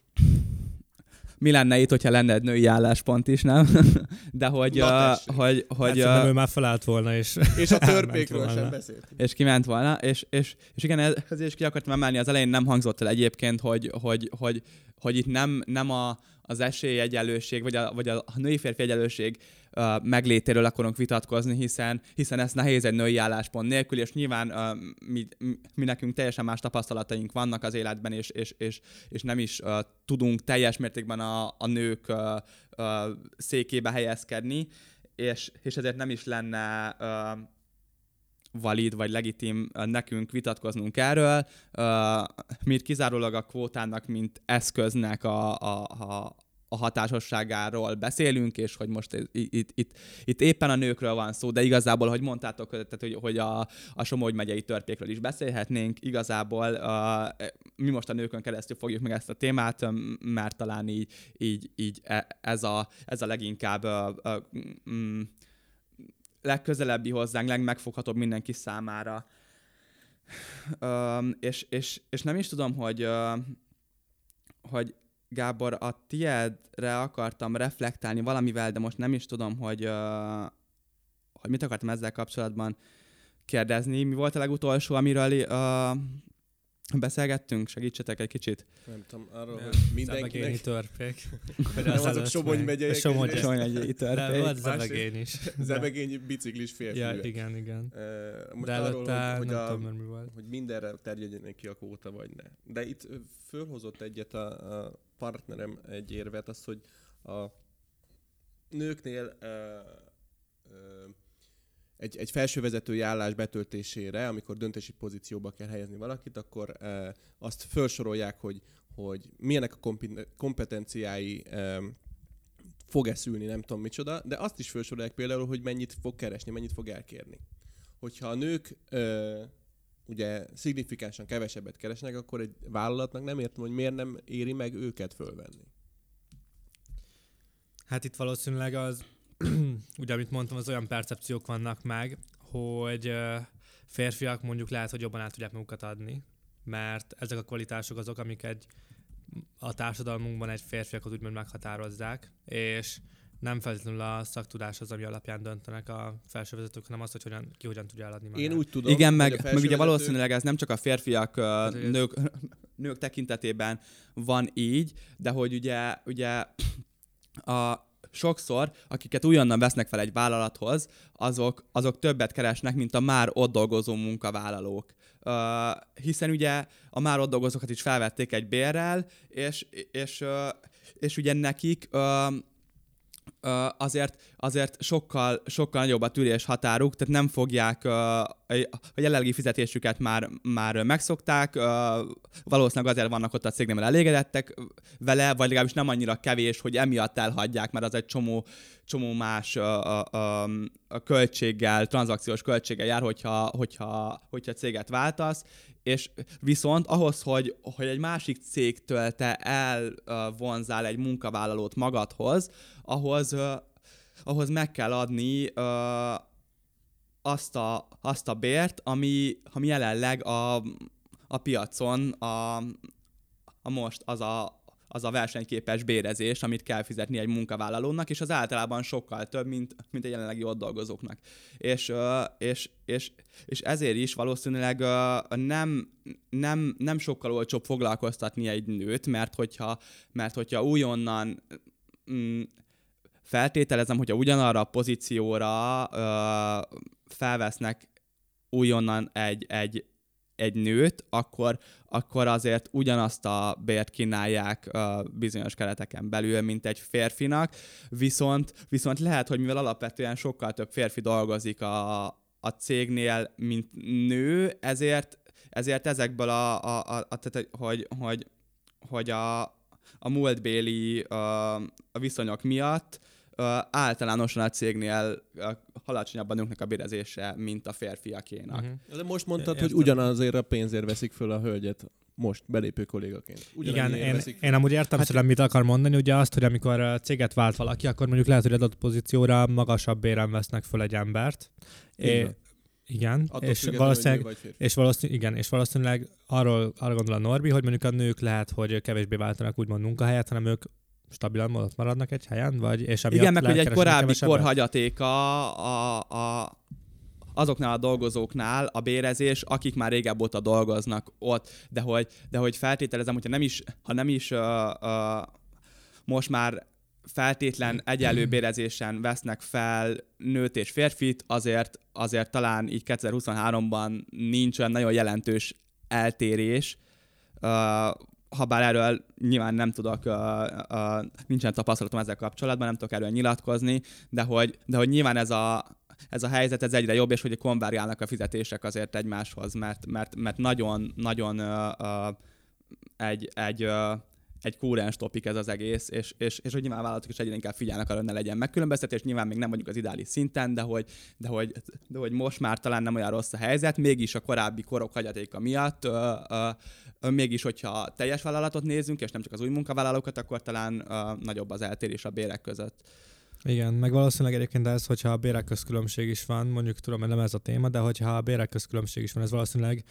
B: Mi lenne itt, hogyha lenne egy női álláspont is, nem? [LAUGHS] De hogy,
D: Na,
B: uh,
D: tessék.
B: hogy,
C: Hát
B: hogy
C: szerintem ő már felállt volna, és [LAUGHS]
D: És a törpékről sem beszéltünk.
B: és kiment volna, és, és, és igen, ez, ez is ki akartam emelni, az elején nem hangzott el egyébként, hogy, hogy, hogy, hogy itt nem, nem a, az esélyegyenlőség, vagy a, vagy a női-férfi egyenlőség uh, meglétéről akarunk vitatkozni, hiszen, hiszen ez nehéz egy női álláspont nélkül, és nyilván uh, mi, mi, nekünk teljesen más tapasztalataink vannak az életben, és, és, és, és nem is uh, tudunk teljes mértékben a, a nők uh, uh, székébe helyezkedni, és, és ezért nem is lenne uh, valid vagy legitim nekünk vitatkoznunk erről. Ö, Mi kizárólag a kvótának, mint eszköznek a, a, a, a hatásosságáról beszélünk, és hogy most itt, itt, itt éppen a nőkről van szó, de igazából, hogy mondtátok, tehát, hogy, hogy a, a Somogy megyei törpékről is beszélhetnénk, igazából uh, mi most a nőkön keresztül fogjuk meg ezt a témát, ö, mert talán így, így, így e- ez, a, ez a leginkább uh, uh, mm, legközelebbi hozzánk, legmegfoghatóbb mindenki számára. Öm, és, és, és nem is tudom, hogy, ö, hogy Gábor, a tiedre akartam reflektálni valamivel, de most nem is tudom, hogy, ö, hogy mit akartam ezzel kapcsolatban kérdezni. Mi volt a legutolsó, amiről ö, beszélgettünk? Segítsetek egy kicsit.
D: Nem tudom, arról,
C: Ja,
D: hogy mindenkinek...
C: törpék.
D: Nem, azok Somogy megyeiek
C: Somogy.
B: Somogy megyei
C: de
B: törpék.
C: volt Zebegény is.
D: Zebegényi biciklis
C: Ja,
D: félfülűek.
C: igen, igen.
D: Ö, Most
C: De
D: arról,
C: előtte
D: hogy, hogy,
C: nem
D: a,
C: tudom, mi volt.
D: hogy mindenre terjedjen ki a kvóta, vagy ne. De itt fölhozott egyet a, a partnerem egy érvet, az, hogy a nőknél ö, egy, egy felsővezetői állás betöltésére, amikor döntési pozícióba kell helyezni valakit, akkor azt felsorolják, hogy, hogy milyenek a kompetenciái, fog-e szülni, nem tudom micsoda, de azt is felsorolják például, hogy mennyit fog keresni, mennyit fog elkérni. Hogyha a nők ugye szignifikánsan kevesebbet keresnek, akkor egy vállalatnak nem értem, hogy miért nem éri meg őket fölvenni.
C: Hát itt valószínűleg az, [CLEARS THROAT] ugye amit mondtam, az olyan percepciók vannak meg, hogy férfiak mondjuk lehet, hogy jobban át tudják magukat adni, mert ezek a kvalitások azok, amik egy, a társadalmunkban egy férfiakat úgymond meghatározzák, és nem feltétlenül a szaktudás az, ami alapján döntenek a felsővezetők, hanem az, hogy hogyan, ki hogyan tudja eladni magát.
D: Én úgy tudom,
B: Igen,
D: hogy
B: meg,
D: a
B: meg ugye
D: felsővezető-
B: valószínűleg ez nem csak a férfiak,
C: ez-
B: nők, [LAUGHS] nők tekintetében van így, de hogy ugye, ugye a sokszor, akiket újonnan vesznek fel egy vállalathoz, azok, azok többet keresnek, mint a már ott dolgozó munkavállalók. Uh, hiszen ugye a már ott dolgozókat is felvették egy bérrel, és, és, uh, és ugye nekik uh, azért, azért sokkal, sokkal nagyobb a tűrés határuk, tehát nem fogják, a jelenlegi fizetésüket már, már megszokták, valószínűleg azért vannak ott a cégnél, mert elégedettek vele, vagy legalábbis nem annyira kevés, hogy emiatt elhagyják, mert az egy csomó, csomó más ö, ö, ö, költséggel, tranzakciós költséggel jár, hogyha, hogyha, hogyha céget váltasz, és viszont ahhoz, hogy, hogy egy másik cégtől te elvonzál egy munkavállalót magadhoz, ahhoz, ö, ahhoz meg kell adni ö, azt, a, azt a bért, ami, ami jelenleg a, a piacon a, a most az a, az a versenyképes bérezés, amit kell fizetni egy munkavállalónak, és az általában sokkal több, mint, mint a jelenlegi ott dolgozóknak. És, és, és, és ezért is valószínűleg nem, nem, nem sokkal olcsóbb foglalkoztatni egy nőt, mert hogyha, mert hogyha újonnan mm, feltételezem, hogyha ugyanarra a pozícióra ö, felvesznek újonnan egy, egy, egy nőt, akkor, akkor azért ugyanazt a bért kínálják uh, bizonyos kereteken belül, mint egy férfinak, viszont, viszont lehet, hogy mivel alapvetően sokkal több férfi dolgozik a, a cégnél, mint nő, ezért, ezért ezekből a, a, a, a tehát, hogy, hogy, hogy a, a múltbéli a, a viszonyok miatt általánosan a cégnél alacsonyabb a nőknek a bérezése, mint a férfiakénak.
D: Uh-huh. De most mondtad, hogy ugyanazért a pénzért veszik föl a hölgyet most belépő kollégaként.
C: Igen, én, én amúgy értem hát, mit akar mondani, ugye azt, hogy amikor céget vált valaki, akkor mondjuk lehet, hogy adott pozícióra magasabb béren vesznek föl egy embert. É, igen, és valószínűleg, és valószínűleg, igen, és valószínűleg arról, arra gondol a Norbi, hogy mondjuk a nők lehet, hogy kevésbé váltanak úgymond munkahelyet, hanem ők stabilan ott maradnak egy helyen, vagy és
B: Igen, meg hogy egy korábbi korhagyatéka a, a, azoknál a dolgozóknál a bérezés, akik már régebb óta dolgoznak ott, de hogy, de hogy feltételezem, hogyha nem is, ha nem is uh, uh, most már feltétlen egyenlő [CLEARS THROAT] bérezésen vesznek fel nőt és férfit, azért, azért talán így 2023-ban nincs olyan nagyon jelentős eltérés, uh, ha bár erről nyilván nem tudok, uh, uh, nincsen tapasztalatom ezzel kapcsolatban, nem tudok erről nyilatkozni, de hogy, de hogy nyilván ez a, ez a helyzet ez egyre jobb, és hogy konvergálnak a fizetések azért egymáshoz, mert, mert, mert nagyon, nagyon uh, uh, egy, egy uh, egy kúrens topik ez az egész, és, és, és hogy nyilván vállalatok is egyre inkább figyelnek arra, hogy ne legyen megkülönböztetés, nyilván még nem vagyunk az ideális szinten, de hogy, de hogy, de hogy most már talán nem olyan rossz a helyzet, mégis a korábbi korok hagyatéka miatt, ö, ö, ö, mégis, hogyha teljes vállalatot nézünk, és nem csak az új munkavállalókat, akkor talán ö, nagyobb az eltérés a bérek között.
C: Igen, meg valószínűleg egyébként ez, hogyha a bérek közkülönbség is van, mondjuk tudom, hogy nem ez a téma, de hogyha a bérek közkülönbség is van, ez valószínűleg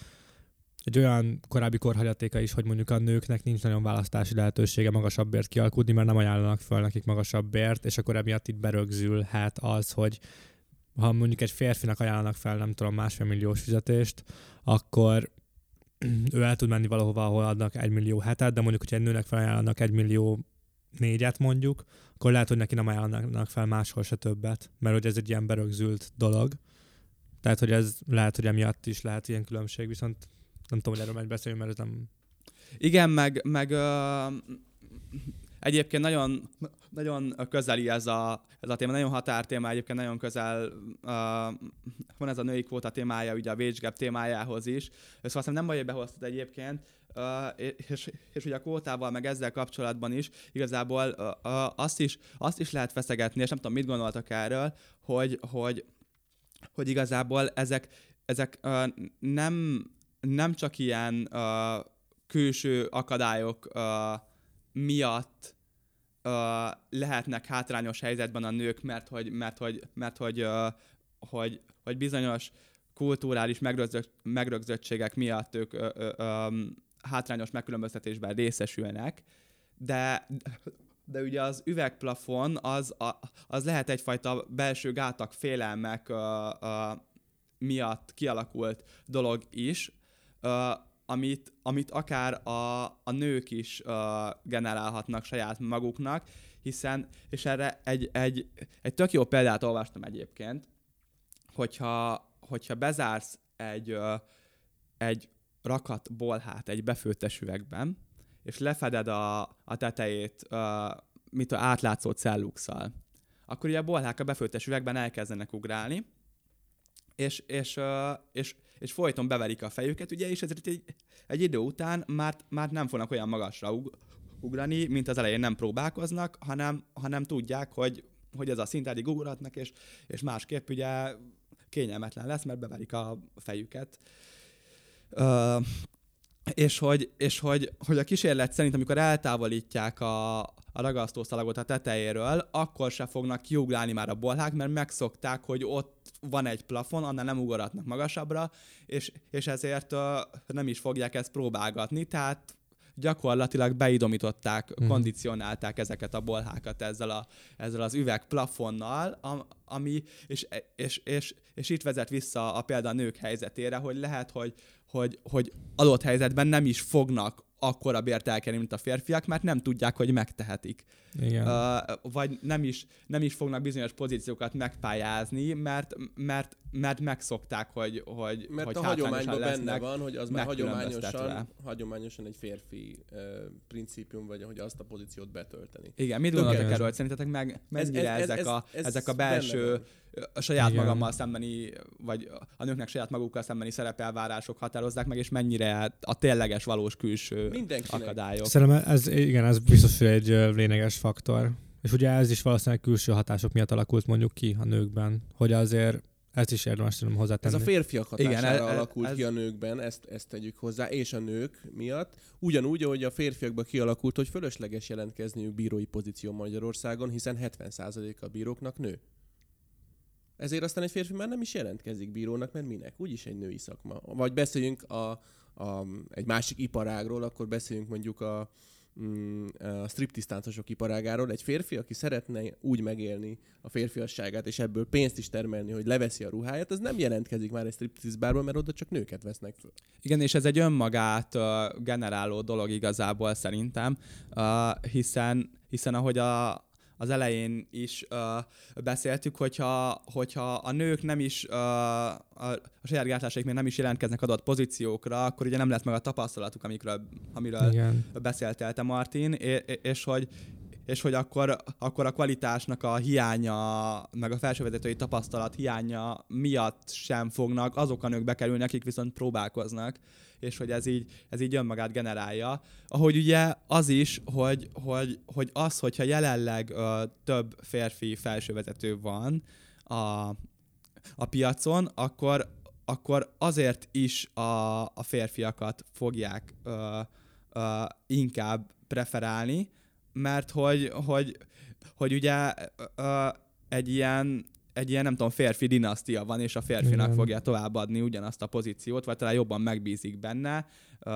C: egy olyan korábbi korhagyatéka is, hogy mondjuk a nőknek nincs nagyon választási lehetősége magasabb bért kialkudni, mert nem ajánlanak fel nekik magasabb bért, és akkor emiatt itt berögzülhet az, hogy ha mondjuk egy férfinak ajánlanak fel, nem tudom, másfél milliós fizetést, akkor ő el tud menni valahova, ahol adnak egy millió hetet, de mondjuk, hogyha egy nőnek felajánlanak egy millió négyet mondjuk, akkor lehet, hogy neki nem ajánlanak fel máshol se többet, mert hogy ez egy ilyen berögzült dolog. Tehát, hogy ez lehet, hogy emiatt is lehet ilyen különbség, viszont nem tudom, hogy erről majd beszéljünk, mert ez nem...
B: Igen, meg, meg uh, egyébként nagyon, nagyon közeli ez a, ez a téma, nagyon határtéma, egyébként nagyon közel uh, van ez a női kvóta témája, ugye a wage gap témájához is. Ezt azt nem baj, hogy behoztad egyébként, uh, és, és ugye a kvótával, meg ezzel kapcsolatban is igazából uh, uh, azt, is, azt is lehet feszegetni, és nem tudom, mit gondoltak erről, hogy, hogy, hogy igazából ezek, ezek uh, nem nem csak ilyen uh, külső akadályok uh, miatt uh, lehetnek hátrányos helyzetben a nők, mert hogy, mert hogy, mert hogy, uh, hogy, hogy bizonyos kulturális megrögzött, megrögzöttségek miatt ők uh, uh, um, hátrányos megkülönböztetésben részesülnek, de de ugye az üvegplafon az, a, az lehet egyfajta belső gátak, félelmek uh, uh, miatt kialakult dolog is, amit, amit akár a, a nők is uh, generálhatnak saját maguknak, hiszen, és erre egy, egy, egy tök jó példát olvastam egyébként, hogyha, hogyha bezársz egy, uh, egy rakat bolhát egy befőttes üvegben, és lefeded a, a tetejét, uh, mit a átlátszó celluxal, akkor ugye a bolhák a befőttes üvegben elkezdenek ugrálni, és, és, és és folyton beverik a fejüket, ugye, és ezért egy, egy idő után már, már nem fognak olyan magasra ug- ugrani, mint az elején nem próbálkoznak, hanem, hanem tudják, hogy, hogy ez a szint eddig ugratnak, és, és másképp ugye kényelmetlen lesz, mert beverik a fejüket. Uh, és hogy, és hogy, hogy a kísérlet szerint, amikor eltávolítják a, a ragasztószalagot a tetejéről, akkor se fognak kiugrálni már a bolhák, mert megszokták, hogy ott van egy plafon, annál nem ugoratnak magasabbra, és, és ezért uh, nem is fogják ezt próbálgatni, tehát gyakorlatilag beidomították,
C: Mhm.
B: kondicionálták ezeket a bolhákat ezzel, a, ezzel az üvegplafonnal, am- ami, és, és, és, és itt vezet vissza a példa a nők helyzetére, hogy lehet, hogy, hogy, hogy adott helyzetben nem is fognak akkora bért elkerülni, mint a férfiak, mert nem tudják, hogy megtehetik.
C: Igen.
B: Uh, vagy nem is, nem is fognak bizonyos pozíciókat megpályázni, mert, mert, mert megszokták, hogy, hogy,
D: Mert
B: hogy
D: a hagyományban benne van, hogy az már hagyományosan, hagyományosan egy férfi uh, principium, vagy hogy azt a pozíciót betölteni.
B: Igen, mit gondoltok erről? Szerintetek meg mennyire
D: ez- ez-
B: ezek,
D: ez-
B: a,
D: ez
B: ezek a belső, a saját
C: Igen.
B: magammal szembeni, vagy a nőknek saját magukkal szembeni szerepelvárások határozzák meg, és mennyire a tényleges, valós külső
D: Mindenkinek.
B: akadályok.
C: Szerintem ez, igen, ez biztos, hogy egy lényeges faktor. És ugye ez is valószínűleg külső hatások miatt alakult mondjuk ki a nőkben, hogy azért ezt is érdemes
D: Ez
C: hozzátenni.
D: a férfiak
B: Igen,
D: hatására
B: ez- ez-
D: alakult
B: ez-
D: ki a nőkben, ezt, ezt tegyük hozzá, és a nők miatt. Ugyanúgy, ahogy a férfiakban kialakult, hogy fölösleges jelentkezniük bírói pozíció Magyarországon, hiszen 70% a bíróknak nő. Ezért aztán egy férfi már nem is jelentkezik bírónak, mert minek? Úgyis egy női szakma. Vagy beszéljünk a, a, egy másik iparágról, akkor beszéljünk mondjuk a, mm, a striptisztáncosok iparágáról. Egy férfi, aki szeretne úgy megélni a férfiasságát, és ebből pénzt is termelni, hogy leveszi a ruháját, az nem jelentkezik már egy striptizbárban, mert oda csak nőket vesznek föl.
B: Igen, és ez egy önmagát generáló dolog igazából szerintem, hiszen, hiszen ahogy a, az elején is uh, beszéltük, hogyha, hogyha a nők nem is, uh, a, a saját gátlásaik még nem is jelentkeznek adott pozíciókra, akkor ugye nem lesz meg a tapasztalatuk, amikről, amiről
C: Igen.
B: beszéltél te Martin, és, és hogy és hogy akkor, akkor a kvalitásnak a hiánya, meg a felsővezetői tapasztalat hiánya miatt sem fognak azok a nők bekerülni, akik viszont próbálkoznak, és hogy ez így, ez így önmagát generálja. Ahogy ugye az is, hogy, hogy, hogy az, hogyha jelenleg ö, több férfi felsővezető van a, a piacon, akkor, akkor azért is a, a férfiakat fogják ö, ö, inkább preferálni, mert hogy, hogy, hogy ugye ö, egy ilyen egy ilyen, nem tudom, férfi dinasztia van, és a férfinak
C: Igen.
B: fogja továbbadni ugyanazt a pozíciót, vagy talán jobban megbízik benne, ö,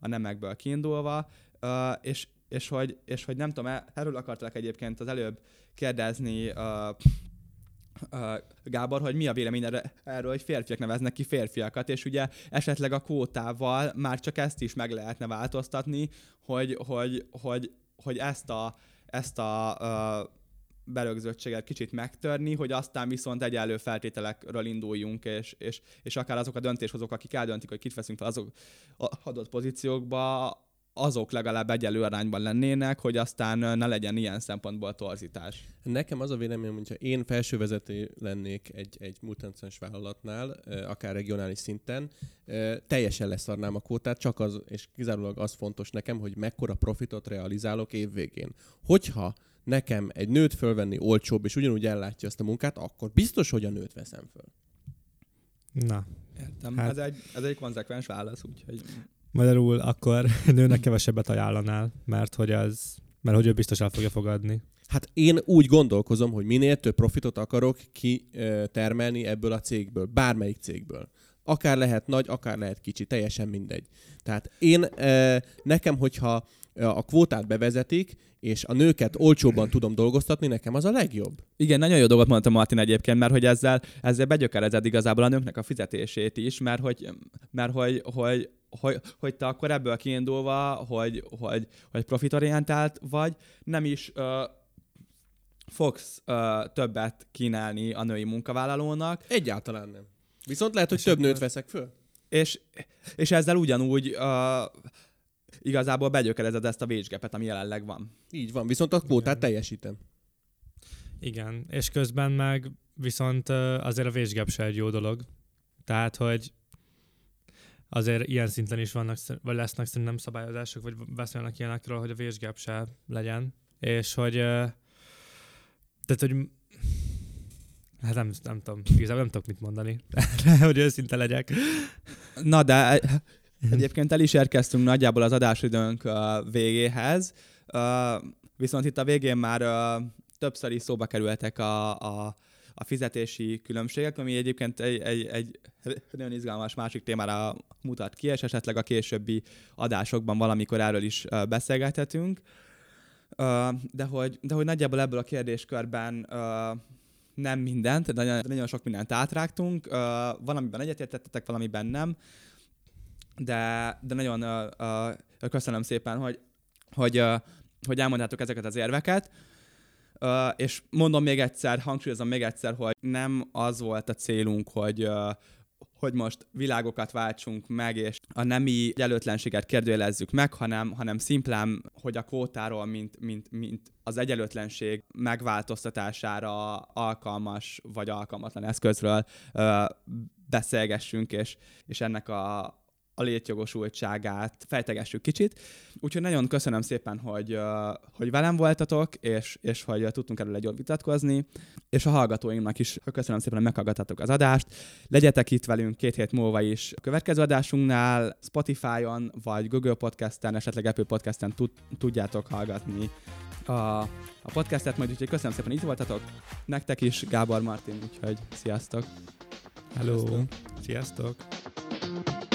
B: a nemekből kiindulva, ö, és, és, hogy, és hogy nem tudom, e- erről akartalak egyébként az előbb kérdezni ö, ö, Gábor, hogy mi a véleményed erről, hogy férfiak neveznek ki férfiakat, és ugye esetleg a kvótával már csak ezt is meg lehetne változtatni, hogy, hogy, hogy, hogy ezt a, ezt a ö, berögzöttséget kicsit megtörni, hogy aztán viszont egyenlő feltételekről induljunk, és, és, és akár azok a döntéshozók, akik eldöntik, hogy kit veszünk fel azok adott pozíciókba, azok legalább egyenlő arányban lennének, hogy aztán ne legyen ilyen szempontból torzítás.
D: Nekem az a véleményem, hogyha én felsővezető lennék egy, egy multinacionális vállalatnál, akár regionális szinten, teljesen leszarnám a kvótát, csak az, és kizárólag az fontos nekem, hogy mekkora profitot realizálok évvégén. Hogyha nekem egy nőt fölvenni olcsóbb, és ugyanúgy ellátja azt a munkát, akkor biztos, hogy a nőt veszem föl.
C: Na,
B: Értem.
C: Hát-
B: Hát... Ez, egy, ez egy konzekvens válasz, úgyhogy...
C: magyarul akkor [LAUGHS] nőnek kevesebbet ajánlanál, mert hogy az, mert hogy ő biztos el fogja fogadni.
D: Hát én úgy gondolkozom, hogy minél több profitot akarok kitermelni ebből a cégből, bármelyik cégből. Akár lehet nagy, akár lehet kicsi, teljesen mindegy. Tehát én, nekem, hogyha a kvótát bevezetik, és a nőket olcsóbban tudom dolgoztatni, nekem az a legjobb.
B: Igen, nagyon jó dolgot mondta Martin egyébként, mert hogy ezzel, ezzel begyökerezed igazából a nőknek a fizetését is, mert hogy, mert hogy, hogy, hogy, hogy te akkor ebből kiindulva, hogy, hogy, hogy profitorientált vagy, nem is ö, fogsz ö, többet kínálni a női munkavállalónak,
D: Egyáltalán nem. Viszont lehet, hogy több nőt veszek föl.
B: és, és ezzel ugyanúgy ö, igazából begyökerezed ezt a gap-et, ami jelenleg van.
D: Így van, viszont a kvótát teljesítem.
C: Igen, és közben meg viszont azért a vésgebb se egy jó dolog. Tehát, hogy azért ilyen szinten is vannak, vagy lesznek szerintem szabályozások, vagy beszélnek ilyenekről, hogy a vésgebb se legyen. És hogy tehát, hogy Hát nem, nem tudom, igazából nem tudok mit mondani, [LAUGHS] hogy őszinte legyek.
B: Na de egyébként el is érkeztünk nagyjából az adásidőnk uh, végéhez, uh, viszont itt a végén már többször is szóba kerültek a, a, a fizetési különbségek, ami egyébként egy, egy, egy nagyon izgalmas másik témára mutat ki, és esetleg a későbbi adásokban valamikor erről is beszélgethetünk. De hogy, de hogy nagyjából ebből a kérdéskörben nem mindent, de nagyon, nagyon sok mindent átrágtunk. Valamiben egyetértettetek, valamiben nem. De, de nagyon köszönöm szépen, hogy, hogy, hogy elmondhatok ezeket az érveket. Uh, és mondom még egyszer, hangsúlyozom még egyszer, hogy nem az volt a célunk, hogy, uh, hogy most világokat váltsunk meg, és a nemi egyenlőtlenséget kérdőjelezzük meg, hanem, hanem szimplán, hogy a kvótáról, mint, mint, mint az egyenlőtlenség megváltoztatására alkalmas vagy alkalmatlan eszközről uh, beszélgessünk, és, és ennek a, a létjogosultságát fejtegessük kicsit. Úgyhogy nagyon köszönöm szépen, hogy, hogy velem voltatok, és, és hogy tudtunk erről egy vitatkozni, és a hallgatóinknak is köszönöm szépen, hogy meghallgattatok az adást. Legyetek itt velünk két hét múlva is a következő adásunknál, Spotify-on, vagy Google Podcast-en, esetleg Apple Podcast-en tud, tudjátok hallgatni a, a podcastet, majd úgyhogy köszönöm szépen, hogy itt voltatok. Nektek is, Gábor Martin, úgyhogy sziasztok!
C: Hello! Sziasztok!
D: Sziasztok.